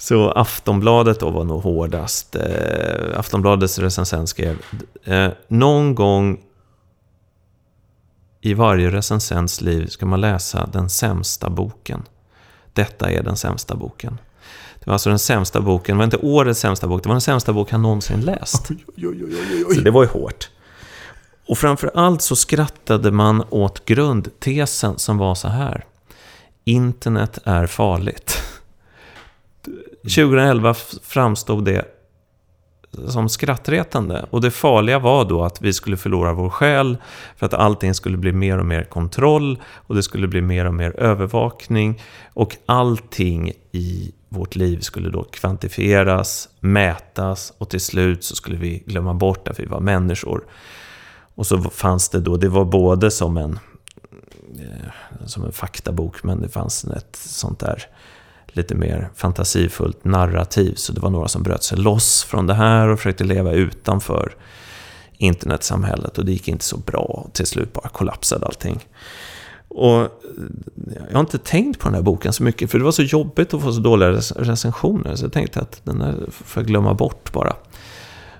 Så Aftonbladet då var nog hårdast. Eh, Aftonbladets recensent skrev Någon gång i varje recensents liv ska man läsa den sämsta boken. Detta är den sämsta boken. Det var alltså den sämsta boken, det var inte årets sämsta bok, det var den sämsta bok han någonsin läst. Oj, oj, oj, så det var ju hårt. Och framför allt så skrattade man åt grundtesen som var så här. Internet är farligt. 2011 framstod det som skrattretande. Och det farliga var då att vi skulle förlora vår själ för att allting skulle bli mer och mer kontroll och det skulle bli mer och mer övervakning och allting i vårt liv skulle då kvantifieras, mätas och till slut så skulle vi glömma bort att vi var människor. Och så fanns det då, det var både som en, eh, som en faktabok men det fanns ett sånt där lite mer fantasifullt narrativ. Så det var några som bröt sig loss från det här och försökte leva utanför internetsamhället. Och det gick inte så bra. Till slut bara kollapsade allting. Och jag har inte tänkt på den här boken så mycket, för det var så jobbigt att få så dåliga recensioner. Så jag tänkte att den här får jag glömma bort bara.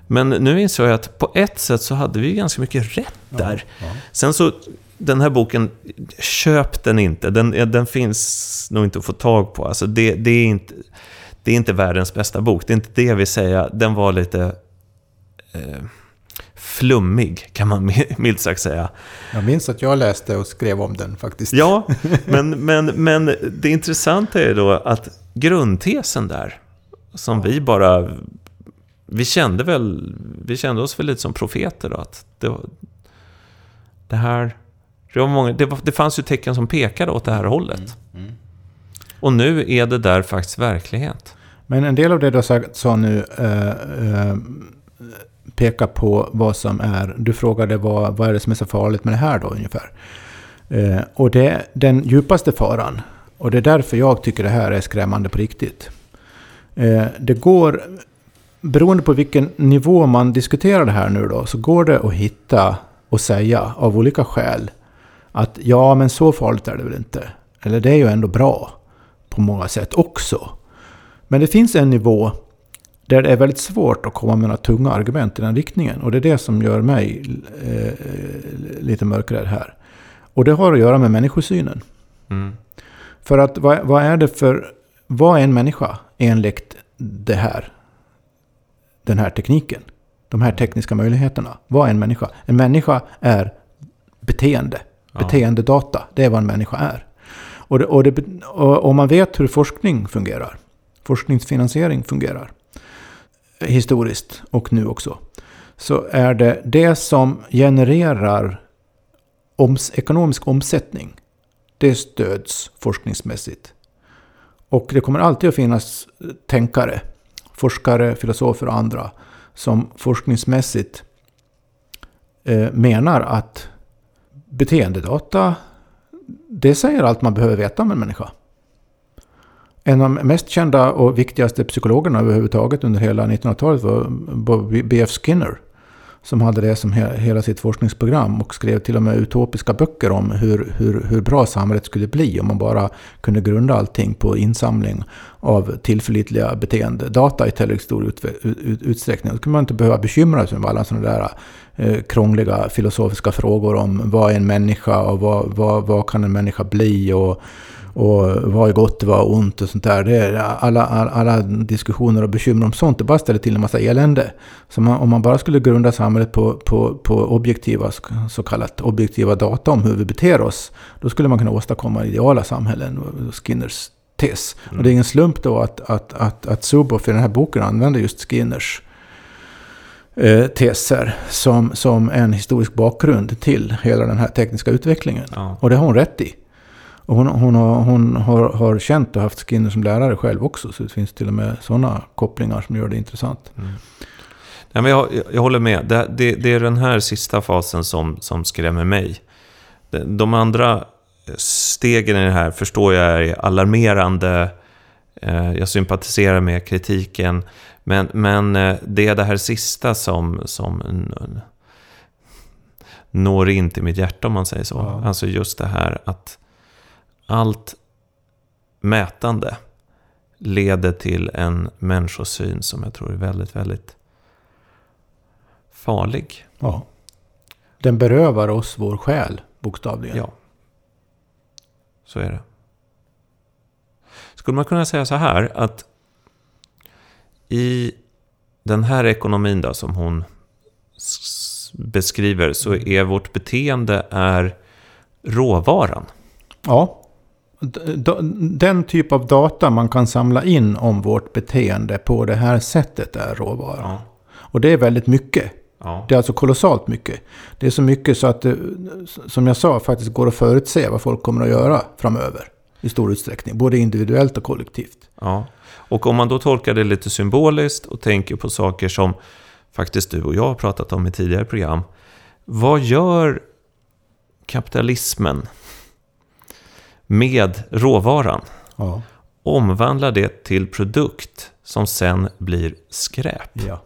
Men nu insåg jag att på ett sätt så hade vi ganska mycket rätt där. Ja, ja. Sen så den här boken, köp den inte. Den, den finns nog inte att få tag på. Alltså det, det, är inte, det är inte världens bästa bok. Det är inte det jag vill säga. Den var lite eh, flummig, kan man [LAUGHS] milt sagt säga. Jag minns att jag läste och skrev om den faktiskt. Ja, [LAUGHS] men, men, men det intressanta är då att grundtesen där, som vi bara vi kände väl, vi kände oss väl lite som profeter då, att det, det här, det, var många, det, var, det fanns ju tecken som pekade åt det här hållet. Mm. Mm. Och nu är det där faktiskt verklighet. Men en del av det du har sa nu eh, eh, pekar på vad som är... Du frågade vad, vad är det som är så farligt med det här då ungefär. Eh, och det är den djupaste faran. Och det är därför jag tycker det här är skrämmande på riktigt. Eh, det går, beroende på vilken nivå man diskuterar det här nu då, så går det att hitta och säga av olika skäl att ja, men så farligt är det väl inte. Eller det är ju ändå bra på många sätt också. Men det finns en nivå där det är väldigt svårt att komma med några tunga argument i den riktningen. Och det är det som gör mig eh, lite mörkrädd här. Och det har att göra med människosynen. Mm. För att vad, vad, är det för... Vad är en människa enligt det här? Den här tekniken. De här tekniska möjligheterna. Vad är en människa? En människa är beteende. Ja. Beteendedata. Det är vad en människa är. Och, det, och, det, och om man vet hur forskning fungerar. Forskningsfinansiering fungerar historiskt och nu också. Så är det det som genererar oms ekonomisk omsättning. Det stöds forskningsmässigt. Och det kommer alltid att finnas tänkare, forskare, filosofer och andra som forskningsmässigt eh, menar att beteendedata, det säger allt man behöver veta om en människa. En av de mest kända och viktigaste psykologerna överhuvudtaget under hela 1900-talet var B.F. Skinner. Som hade det som hela sitt forskningsprogram och skrev till och med utopiska böcker om hur, hur, hur bra samhället skulle bli om man bara kunde grunda allting på insamling av tillförlitliga beteendedata i tillräckligt stor utsträckning. Då skulle man inte behöva bekymra sig med alla sådana där eh, krångliga filosofiska frågor om vad är en människa och vad, vad, vad kan en människa bli och och vad är gott, vad är ont och sånt där. Det är alla, alla, alla diskussioner och bekymmer om sånt, det bara ställer till en massa elände. Så man, om man bara skulle grunda samhället på, på, på objektiva, så kallat objektiva data om hur vi beter oss, då skulle man kunna åstadkomma ideala samhällen, Skinners tes. Mm. Och det är ingen slump då att, att, att, att Zuboff i den här boken använder just Skinners eh, teser som, som en historisk bakgrund till hela den här tekniska utvecklingen. Ja. Och det har hon rätt i. Och hon, hon, har, hon har, har känt och haft Skinner som lärare själv också. Så det finns till och med sådana kopplingar som gör det intressant. Mm. Ja, men jag, jag håller med. Det, det, det, är den här sista fasen som, som skrämmer mig. De andra stegen i det här förstår jag är alarmerande. Eh, jag sympatiserar med kritiken. Men, men eh, det är det här sista som, som når in till mitt hjärta om man säger så. Ja. Alltså just det här att allt mätande leder till en människosyn som jag tror är väldigt, väldigt farlig. Ja. Den berövar oss vår själ, bokstavligen. Ja. Så är det. Skulle man kunna säga så här att i den här ekonomin då, som hon beskriver så är vårt beteende är råvaran. Ja den typ av data man kan samla in om vårt beteende på det här sättet är råvara. Ja. Och det är väldigt mycket. Ja. Det är alltså kolossalt mycket. Det är så mycket så att det, som jag sa, faktiskt går att förutse vad folk kommer att göra framöver. I stor utsträckning, både individuellt och kollektivt. Ja. Och om man då tolkar det lite symboliskt och tänker på saker som faktiskt du och jag har pratat om i tidigare program. Vad gör kapitalismen med råvaran. Ja. Omvandla det till produkt som sen blir skräp. Ja.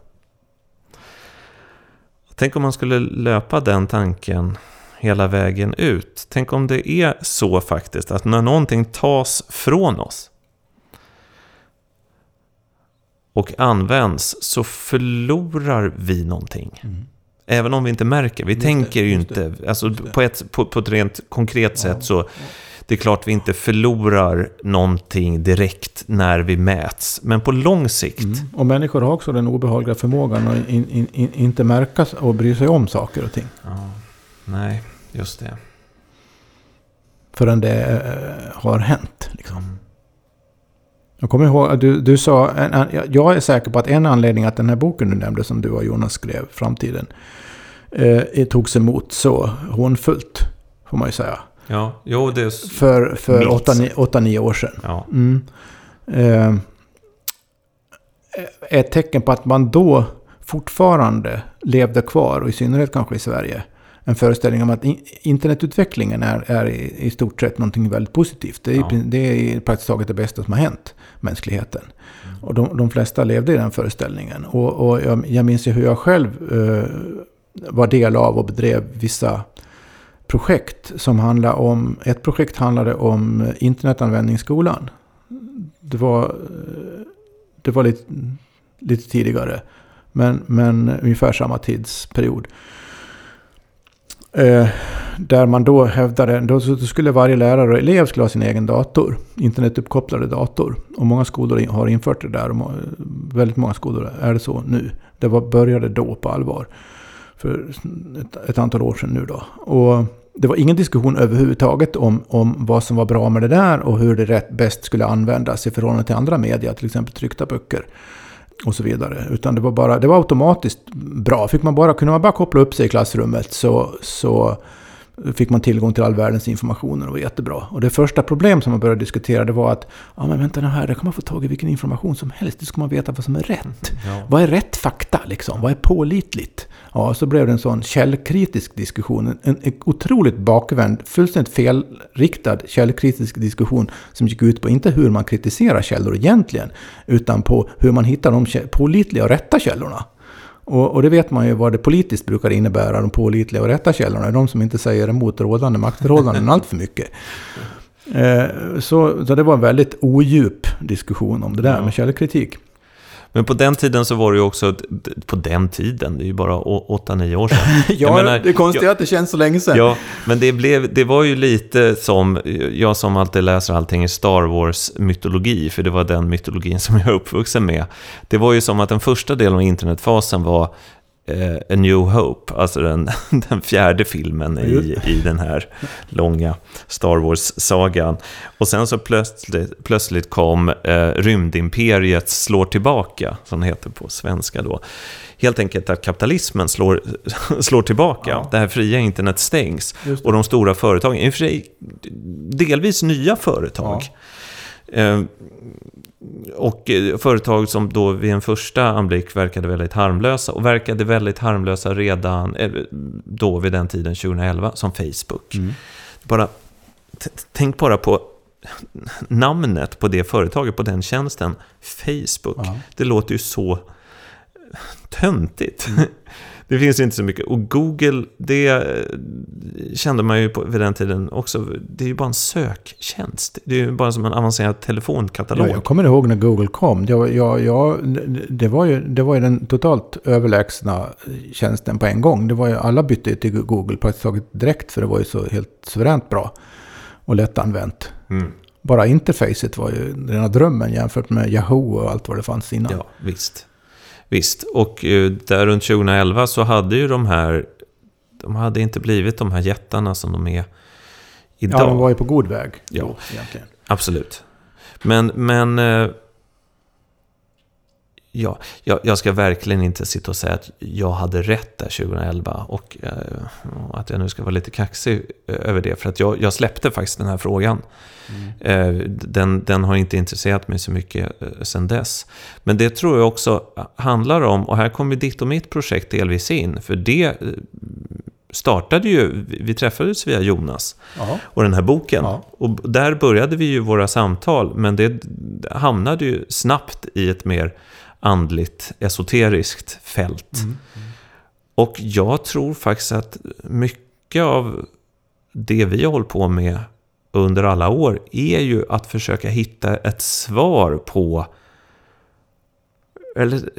Tänk om man skulle löpa den tanken hela vägen ut. Tänk om det är så faktiskt att när någonting tas från oss och används så förlorar vi någonting. Mm. Även om vi inte märker. Vi just tänker det, ju inte... Alltså på, ett, på, på ett rent konkret ja, sätt så... Det är klart vi inte förlorar någonting direkt när vi mäts. Men på lång sikt. Mm. Och människor har också den obehagliga förmågan att in, in, in, inte märka och bry sig om saker och ting. Ja. Nej, just det. Förrän det äh, har hänt. Liksom. Jag kommer ihåg du, du sa, en, en, jag är säker på att en anledning att den här boken du nämnde som du och Jonas skrev, Framtiden, eh, togs emot så hånfullt, får man ju säga. Ja, jo det är... För, för åtta, åtta, nio år sedan. Ja. Mm. Eh, ett tecken på att man då fortfarande levde kvar, och i synnerhet kanske i Sverige, en föreställning om att internetutvecklingen är, är i, i, stort sett någonting väldigt positivt. Det är, ja. det är praktiskt taget det bästa som har hänt mänskligheten. Mm. Och de, de, flesta levde i den föreställningen. Och, och jag, jag minns ju hur jag själv eh, var del av och bedrev vissa projekt som handlade om... Ett projekt handlade om eh, internetanvändning i skolan. Det var, eh, det var lite, lite tidigare. Men, men ungefär samma tidsperiod. Eh, där man då hävdade, då skulle varje lärare och elev skulle ha sin egen dator. Internetuppkopplade dator. Och många skolor har infört det där. Och väldigt många skolor är det så nu. Det var, började då på allvar. För ett, ett antal år sedan nu då. Och det var ingen diskussion överhuvudtaget om, om vad som var bra med det där och hur det rätt bäst skulle användas i förhållande till andra media, till exempel tryckta böcker och så vidare. Utan det var, bara, det var automatiskt bra. Fick man bara, kunde man bara koppla upp sig i klassrummet så, så fick man tillgång till all världens information och det var jättebra. Och det första problem som man började diskutera det var att ja men vänta nu här, där kan man få tag i vilken information som helst. Det ska man veta vad som är rätt. Ja. Vad är rätt fakta liksom? Vad är pålitligt? Ja, så blev det en sån källkritisk diskussion. En, en otroligt bakvänd, fullständigt felriktad källkritisk diskussion som gick ut på inte hur man kritiserar källor egentligen, utan på hur man hittar de pålitliga och rätta källorna. Och, och, det vet man ju vad det politiskt brukar innebära, de pålitliga och rätta källorna. De som inte säger emot rådande maktförhållanden allt för mycket. Eh, så, så det var en väldigt odjup diskussion om det där ja. med källkritik. Men på den tiden så var det ju också, på den tiden, det är ju bara 8-9 år sedan. [LAUGHS] ja, menar, det är konstigt att det känns så länge sedan. Ja, men det, blev, det var ju lite som, jag som alltid läser allting i Star Wars-mytologi, för det var den mytologin som jag är uppvuxen med. Det var ju som att den första delen av internetfasen var eh, A New Hope, alltså den, [LAUGHS] den fjärde filmen i, i den här långa Star Wars-sagan. Och sen så plötsligt, plötsligt kom eh, Rymdimperiet slår tillbaka, som det heter på svenska då. Helt enkelt att kapitalismen slår, [LAUGHS] slår tillbaka, ja. det här fria internet stängs. Och de stora företagen, i och för sig delvis nya företag, ja. eh, och eh, företag som då vid en första anblick verkade väldigt harmlösa och verkade väldigt harmlösa redan eh, då vid den tiden, 2011, som Facebook. Mm. Bara, tänk bara på namnet på det företaget, på den tjänsten, Facebook. Ja. Det låter ju så töntigt. Mm. Det finns inte så mycket. Och Google, det eh, kände man ju på, vid den tiden också. Det är ju bara en söktjänst. Det är ju bara som en avancerad telefonkatalog. Ja, jag kommer ihåg när Google kom. Jag, jag, jag, det, var ju, det var ju den totalt överlägsna tjänsten på en gång. Det var ju, alla bytte till Google praktiskt taget direkt. För det var ju så helt suveränt bra och lättanvänt. Mm. Bara interfacet var ju rena drömmen jämfört med Yahoo och allt vad det fanns innan. Ja, visst. Visst, och eh, där runt 2011 så hade ju de här, de hade inte blivit de här jättarna som de är idag. Ja, de var ju på god väg. Ja, då, absolut. Men, men eh, ja, jag, jag, ska verkligen inte sitta och säga att jag hade rätt där 2011 och eh, att jag nu ska vara lite kaxig över det. För att jag, jag släppte faktiskt den här frågan. Mm. Eh, den, den, har inte intresserat mig så mycket eh, sedan dess. Men det tror jag också handlar om, och här kommer ditt och mitt projekt delvis in, för det eh, startade ju, vi träffades via Jonas Aha. och den här boken. Aha. Och där började vi ju våra samtal, men det hamnade ju snabbt i ett mer andligt, esoteriskt fält. Mm. Mm. Och jag tror faktiskt att mycket av det vi har hållit på med under alla år är ju att försöka hitta ett svar på, eller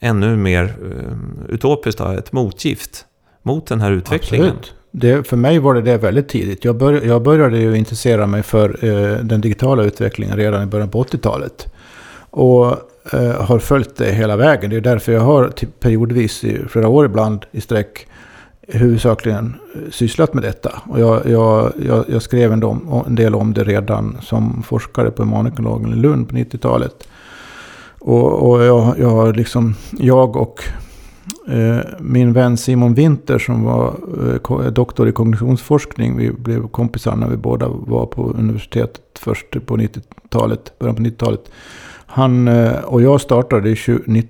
ännu mer uh, utopiskt, ett motgift mot den här utvecklingen. Absolut. Det, för mig var det det väldigt tidigt. Jag, bör, jag började ju intressera mig för uh, den digitala utvecklingen redan i början på 80-talet. Och eh, har följt det hela vägen. Det är därför jag har typ periodvis i flera år ibland i sträck huvudsakligen eh, sysslat med detta. Och jag, jag, jag, jag skrev en, dom, en, del om det redan som forskare på humanekologen i Lund på 90-talet. Och, och jag, jag, liksom, jag och eh, min vän Simon Winter som var eh, doktor i kognitionsforskning. Vi blev kompisar när vi båda var på universitetet först på 90-talet, början på 90-talet. Han eh, och jag startade i 20,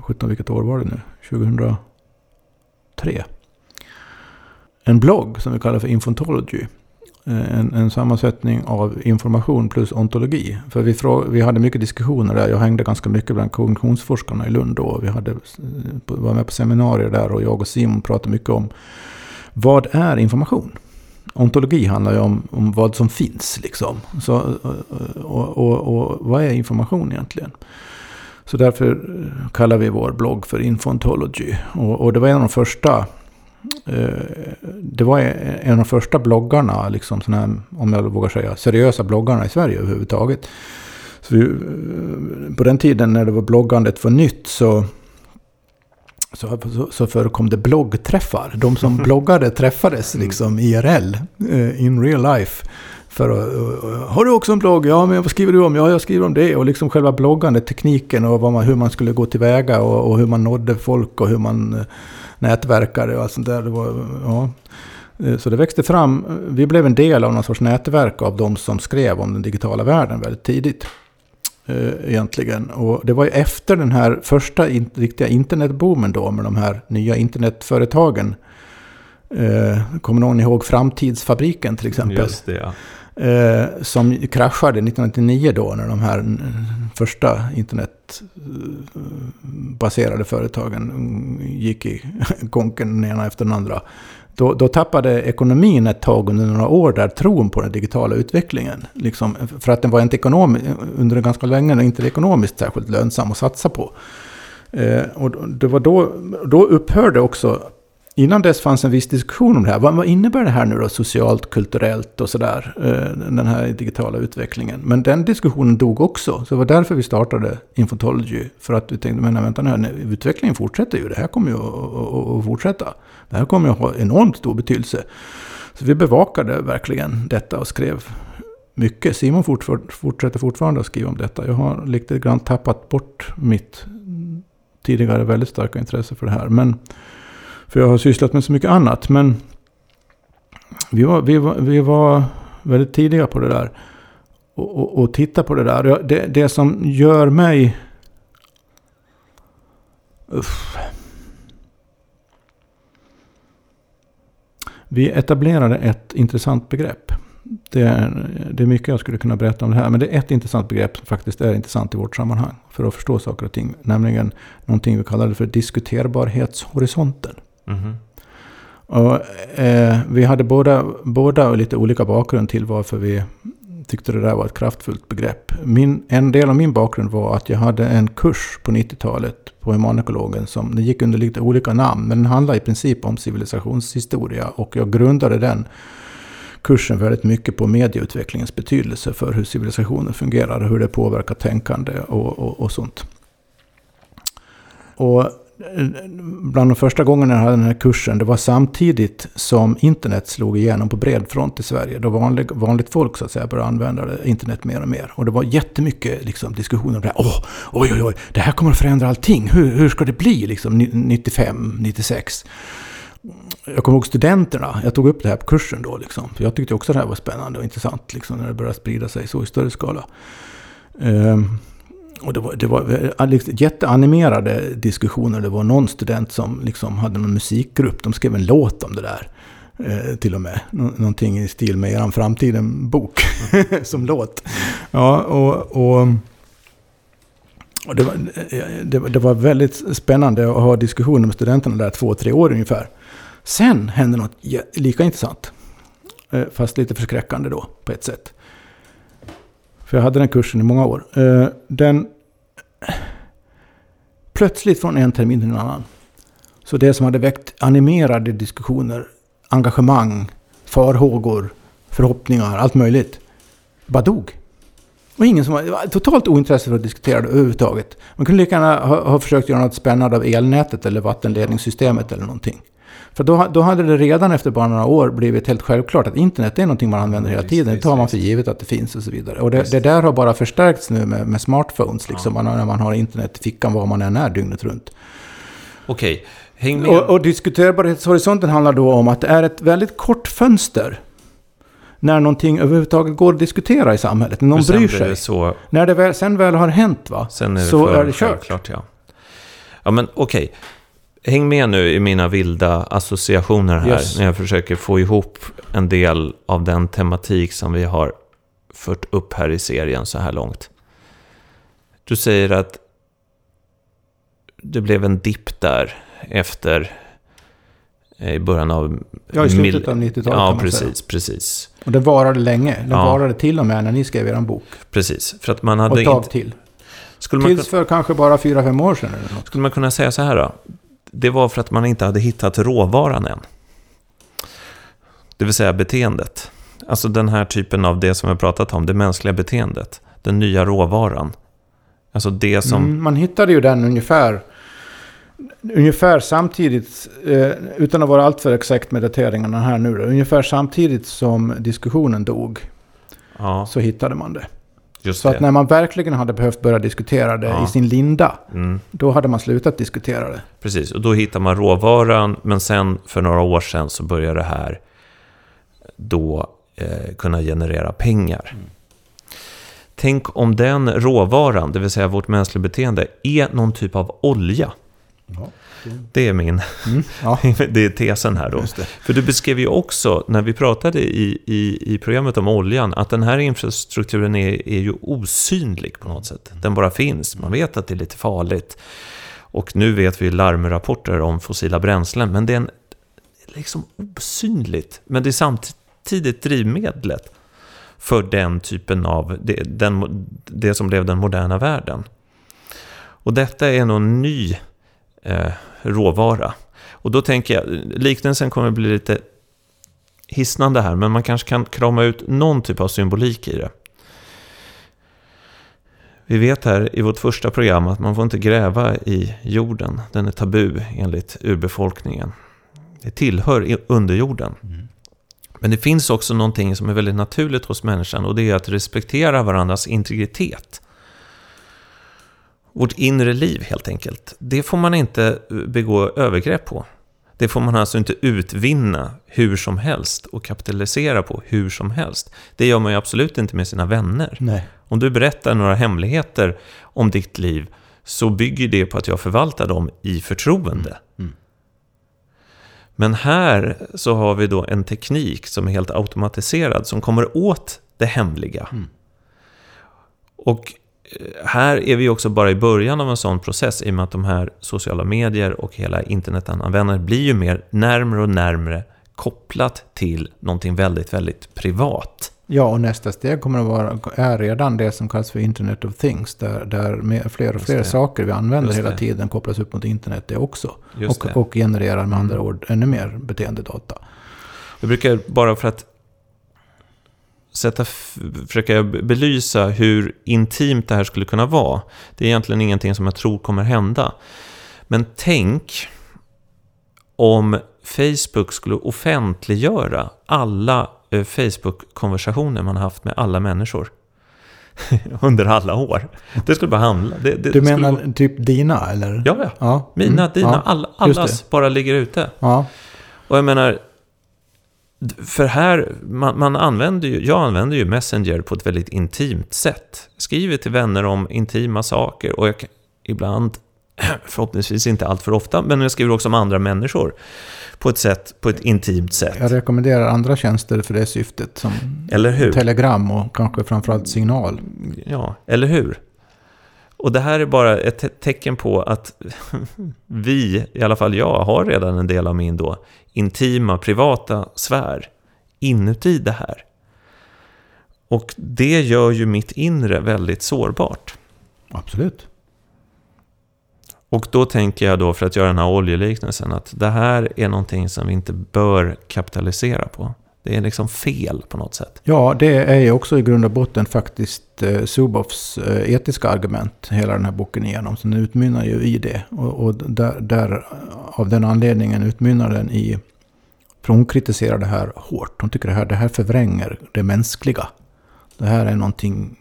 17, vilket år var det nu? 2003. En blogg som vi kallar för Infontology. Eh, en, en, sammansättning av information plus ontologi. För vi, frå, vi hade mycket diskussioner där. Jag hängde ganska mycket bland kognitionsforskarna i Lund då. Vi hade, eh, var med på seminarier där och jag och Simon pratade mycket om vad är information? Ontologi handlar ju om, om vad som finns. Liksom. Så, och, och, och, vad är information egentligen? Så därför eh, kallar vi vår blogg för Infontology. Och, och det var en av de första eh, det var en av de första bloggarna, liksom här, om jag vågar säga, seriösa bloggarna i Sverige överhuvudtaget. Så vi, eh, på den tiden när det var bloggandet var nytt så, så, så förekom det bloggträffar. De som [LAUGHS] bloggade träffades mm. liksom IRL, eh, in real life. För att, har du också en blogg? Ja, men vad skriver du om? Ja, jag skriver om det. Och liksom själva bloggandet, tekniken och man, hur man skulle gå tillväga och, och hur man nådde folk och hur man nätverkare och allt sånt där. Det var, ja. Eh, så det växte fram. Vi blev en del av någon sorts nätverk av de som skrev om den digitala världen väldigt tidigt. Eh, egentligen. Och det var ju efter den här första in, riktiga internetboomen då med de här nya internetföretagen. Eh, kommer någon ihåg Framtidsfabriken till exempel? Just det, ja. Eh, som kraschade 1999 då när de här första internetbaserade företagen gick i [LAUGHS] konken den ena efter den andra. Då, då, tappade ekonomin ett tag under några år där tron på den digitala utvecklingen. Liksom, för att den var inte ekonomi, under ganska länge inte ekonomiskt särskilt lönsam att satsa på. Eh, och det var då, då upphörde också Innan dess fanns en viss diskussion om det här. Vad, vad innebär det här nu då socialt, kulturellt och sådär? Eh, den här digitala utvecklingen. Men den diskussionen dog också. Så det var därför vi startade Infotology. För att vi tänkte, men vänta nu, utvecklingen fortsätter ju. Det här kommer ju att, att fortsätta. Det här kommer ju att ha enormt stor betydelse. Så vi bevakade verkligen detta och skrev mycket. Simon fortsätter fortfarande att skriva om detta. Jag har lite grann tappat bort mitt tidigare väldigt starka intresse för det här. Men för jag har sysslat med så mycket annat. Men vi var, vi var, vi var väldigt tidiga på det där. Och, och, och titta på det där. Det, det som gör mig... Uff. Vi etablerade ett intressant begrepp. Det är, det är mycket jag skulle kunna berätta om det här. Men det är ett intressant begrepp som faktiskt är intressant i vårt sammanhang. För att förstå saker och ting. Nämligen någonting vi kallade för diskuterbarhetshorisonten. Mm. Och, eh, vi hade båda, båda lite olika bakgrund till varför vi tyckte det där var ett kraftfullt begrepp. Min, en del av min bakgrund var att jag hade en kurs på 90-talet på humanekologen. Som, den gick under lite olika namn, men den handlade i princip om civilisationshistoria. Och jag grundade den kursen väldigt mycket på medieutvecklingens betydelse för hur civilisationen fungerar och hur det påverkar tänkande och, och, och sånt. Och bland de första gångerna jag hade den här kursen, det var samtidigt som internet slog igenom på bred front i Sverige. Då vanlig, vanligt folk så att säga började använda internet mer och mer. Och det var jättemycket liksom, diskussioner om det här. Åh, oj, oj, oj, det här kommer att förändra allting. Hur, hur ska det bli liksom 95, 96? Jag kommer ihåg studenterna. Jag tog upp det här på kursen då. Liksom. Jag tyckte också det här var spännande och intressant liksom, när det började sprida sig så i större skala. Um, och det var, det var jätteanimerade diskussioner. Det var någon student som liksom hade någon musikgrupp. De skrev en låt om det där. Eh, till och med. Någonting i stil med eran framtiden-bok. [LAUGHS] som låt. Ja, och, och, och det, var, eh, det, det, var väldigt spännande att ha diskussioner med studenterna där två, tre år ungefär. Sen hände något lika intressant. Eh, fast lite förskräckande då, på ett sätt. För jag hade den kursen i många år. Eh, den... Plötsligt från en termin till en annan. Så det som hade väckt animerade diskussioner, engagemang, farhågor, förhoppningar, allt möjligt. Bara dog. Och ingen som var, var totalt ointresse för att diskutera det överhuvudtaget. Man kunde lika gärna ha, ha försökt göra något spännande av elnätet eller vattenledningssystemet eller någonting. För då, då hade det redan efter bara några år blivit helt självklart att internet är någonting man använder hela tiden. Det tar man för givet att det finns och så vidare. Och det, det där har bara förstärkts nu med, med smartphones, liksom, när man har internet i fickan var man än är dygnet runt. Okej, häng med. Och, och diskuterbarhetshorisonten handlar då om att det är ett väldigt kort fönster när någonting överhuvudtaget går att diskutera i samhället. När någon bryr sig. det Så, när det väl, sen väl har hänt, va? sen är det så är det kört. självklart, ja. Ja, men okej. Häng med nu i mina vilda associationer här Yes. när jag försöker få ihop en del av den tematik som vi har fört upp här i serien så här långt. Du säger att det blev en dipp där efter eh, i början av... Ja, i slutet av 90-talet Ja, man precis, precis. Och det varade länge. Det Ja. varade till och med när ni skrev er bok. Precis, för att man Och hade ett tag till. Skulle man, Tills för kanske bara fyra fem år sedan eller något. skulle man kunna säga så här då? Det var för att man inte hade hittat råvaran än. Det vill säga beteendet. Alltså den här typen av det som vi har pratat om, det mänskliga beteendet. Den nya råvaran. Alltså det som... Mm, man hittade ju den ungefär, ungefär samtidigt, eh, utan att vara alltför exakt med dateringarna här nu då, ungefär samtidigt som diskussionen dog Ja, så hittade man det. Just Så det. att när man verkligen hade behövt börja diskutera det Ja. i sin linda, Mm, då hade man slutat diskutera det. precis, och då hittar man råvaran, men sen för några år sedan så börjar det här då eh, kunna generera pengar. Tänk om den råvaran, det vill säga vårt mänskliga beteende, är någon typ av olja. Det är min, Mm, ja, [LAUGHS] det är tesen här då. det. För du beskrev ju också, när vi pratade i, i, i programmet om oljan, att den här infrastrukturen är, är ju osynlig på något sätt. Den bara finns, man vet att det är lite farligt. Och nu vet vi larmrapporter om fossila bränslen, men det är en, liksom osynligt. Men det är samtidigt drivmedlet för den typen av, det, den, det som blev den moderna världen. Och detta är någon ny eh, råvara. Och då tänker jag, liknelsen kommer bli lite hisnande här, men man kanske kan krama ut någon typ av symbolik i det. Vi vet här i vårt första program att man får inte gräva i jorden. Den är tabu enligt urbefolkningen. Det tillhör underjorden. Men det finns också någonting som är väldigt naturligt hos människan och det är att respektera varandras integritet. Vårt inre liv helt enkelt. Det får man inte begå övergrepp på. Det får man alltså inte utvinna hur som helst och kapitalisera på hur som helst. Det gör man ju absolut inte med sina vänner. Nej. Om du berättar några hemligheter om ditt liv så bygger det på att jag förvaltar dem i förtroende. Mm. Men här så har vi då en teknik som är helt automatiserad som kommer åt det hemliga. Mm. Och eh, här är vi också bara i början av en sån process i och med att de här sociala medier och hela internetanvändandet blir ju mer närmre och närmre kopplat till någonting väldigt, väldigt privat. Ja, och nästa steg kommer att vara, är redan det som kallas för Internet of Things. Där, där fler och fler saker vi använder hela tiden kopplas upp mot internet det också. Just Och, det. och genererar med andra Mm. ord ännu mer beteendedata. Jag brukar bara för att sätta, försöka belysa hur intimt det här skulle kunna vara. Det är egentligen ingenting som jag tror kommer hända. Men tänk om Facebook skulle offentliggöra alla eh, Facebook-konversationer man har haft med alla människor. [LAUGHS] Under alla år. Det skulle bara handla. Det, det Du skulle menar vara- typ dina eller? Ja, ja. ja. Mina, Mm. dina, Ja. alla, allas bara ligger ute. ja. Och jag menar, för här, man, man använder ju, jag använder ju Messenger på ett väldigt intimt sätt. Skriver till vänner om intima saker och jag ibland, [CLEARS THROAT] förhoppningsvis inte allt för ofta, men jag skriver också om andra människor på ett sätt, på ett intimt sätt. Jag rekommenderar andra tjänster för det syftet. Som? Telegram och kanske framförallt signal. Ja, eller hur? Och det här är bara ett te- tecken på att [LAUGHS] vi, i alla fall jag, har redan en del av min då intima, privata sfär inuti det här. Och det gör ju mitt inre väldigt sårbart. Absolut. Och då tänker jag då, för att göra den här oljeliknelsen, att det här är någonting som vi inte bör kapitalisera på. Det är liksom fel på något sätt. Ja, det är ju också i grund och botten faktiskt eh, Zubovs eh, etiska argument hela den här boken igenom. Så den utmynnar ju i det. Och, och där, där, av den anledningen utmynnar den i... För hon kritiserar det här hårt. Hon tycker det här, det här förvränger det mänskliga. Det här är någonting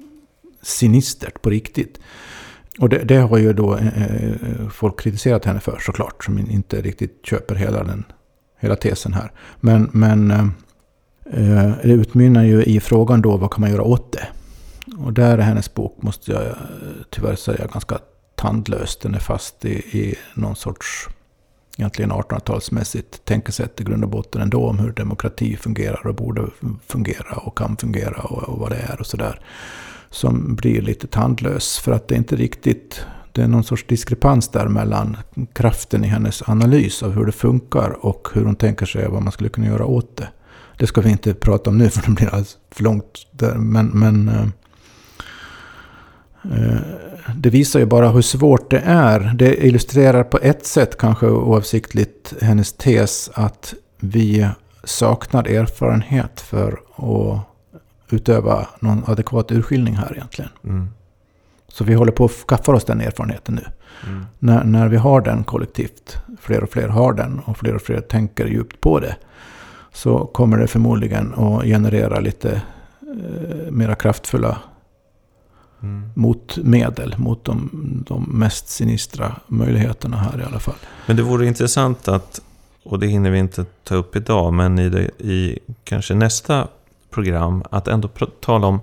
sinistert på riktigt. Och det, det har ju då eh, eh folk kritiserat henne för såklart. Som inte riktigt köper hela, den, hela tesen här. Men, men eh, Eh, det utmynnar ju i frågan då vad kan man göra åt det? Och där är hennes bok, måste jag eh, tyvärr säga, ganska tandlös. Den är fast i, i någon sorts egentligen 1800-talsmässigt tänkesätt i grund och botten ändå om hur demokrati fungerar och borde fungera och kan fungera och, och vad det är och sådär som blir lite tandlös. För att det är inte riktigt, det är någon sorts diskrepans där mellan kraften i hennes analys av hur det funkar och hur hon tänker sig vad man skulle kunna göra åt det. Det ska vi inte prata om nu [LAUGHS] för det blir alldeles för långt där. Men, men eh, eh, det visar ju bara hur svårt det är. Det illustrerar på ett sätt kanske oavsiktligt hennes tes att vi saknar erfarenhet för att utöva någon adekvat urskiljning här egentligen. Mm. Så vi håller på att skaffa oss den erfarenheten nu. Mm. När, när vi har den kollektivt, fler och fler har den och fler och fler tänker djupt på det. Så kommer det förmodligen att generera lite eh, mera kraftfulla mm. motmedel mot de, de mest sinistra möjligheterna här i alla fall. Men det vore intressant att, och det hinner vi inte ta upp idag, men i, det, i kanske nästa program att ändå tala om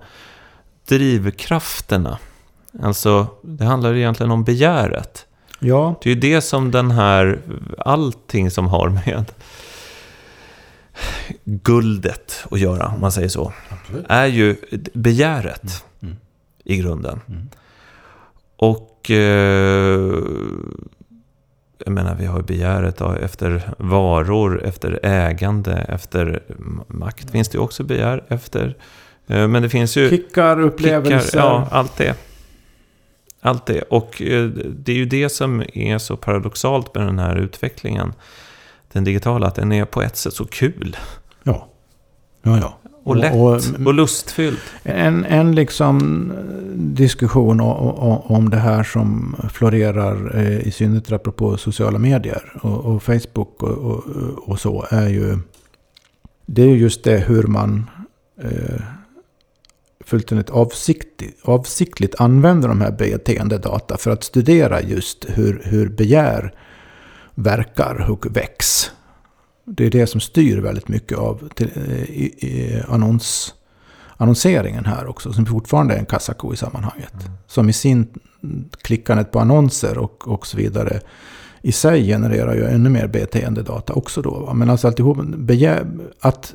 drivkrafterna. Alltså, det handlar egentligen om begäret. Ja. Det är ju det som den här, allting som har med guldet att göra, om man säger så, Absolut. är ju begäret mm. Mm. i grunden. Mm. Och eh, jag menar, vi har begäret efter varor, efter ägande, efter makt finns det också begär efter. Eh, men det finns ju... Kickar, upplevelser. Kickar, ja, allt det. Allt det. Och eh, det är ju det som är så paradoxalt med den här utvecklingen. Den digitala, att den är på ett sätt så kul. Ja. Ja, ja. Och lätt och, och, lustfyllt. En, en liksom diskussion om det här som florerar eh, i synnerhet apropå sociala medier och, och Facebook och, och, och, så är ju... Det är just det hur man eh, fullständigt avsiktligt, avsiktligt använder de här beteendedata för att studera just hur, hur begär verkar och väcks. Det är det som styr väldigt mycket av till, eh, i, i, annons, annonseringen här också. Som fortfarande är en kassako i sammanhanget. Mm. Som i sin klickandet på annonser och, och så vidare i sig genererar ju ännu mer beteendedata också då. Men alltså alltihop, att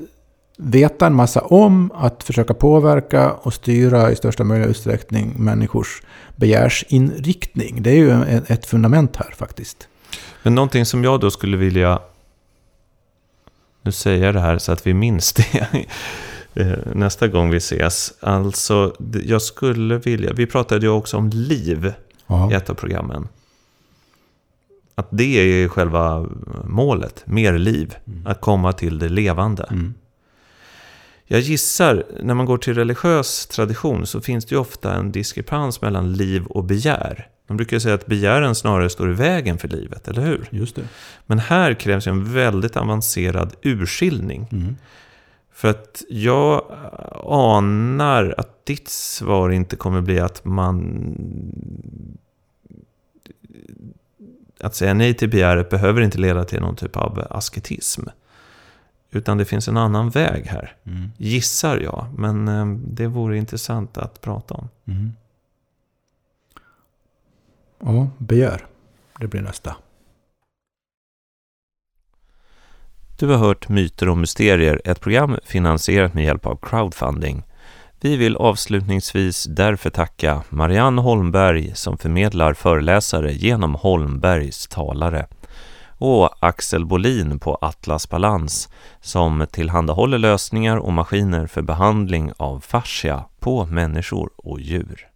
veta en massa om, att försöka påverka och styra i största möjliga utsträckning människors begärsinriktning. Det är ju ett fundament här faktiskt. Men någonting som jag då skulle vilja nu säger jag det här så att vi minns det [LAUGHS] eh, nästa gång vi ses. Alltså, jag skulle vilja... Vi pratade ju också om liv Aha. i ett av programmen. Att det är själva målet, mer liv. Mm. Att komma till det levande. Mm. Jag gissar, när man går till religiös tradition så finns det ju ofta en diskrepans mellan liv och begär. Man brukar säga att begären snarare står i vägen för livet, eller hur? Just det. Men här krävs en väldigt avancerad urskiljning. Mm. För att jag anar att ditt svar inte kommer bli att man... Att säga nej till begäret behöver inte leda till någon typ av asketism. Utan det finns en annan väg här. Mm. Gissar jag, men eh, det vore intressant att prata om. Mm. Ja, begär. Det blir nästa. Du har hört Myter och mysterier, ett program finansierat med hjälp av crowdfunding. Vi vill avslutningsvis därför tacka Marianne Holmberg som förmedlar föreläsare genom Holmbergs talare och Axel Bolin på Atlas Balans som tillhandahåller lösningar och maskiner för behandling av fascia på människor och djur.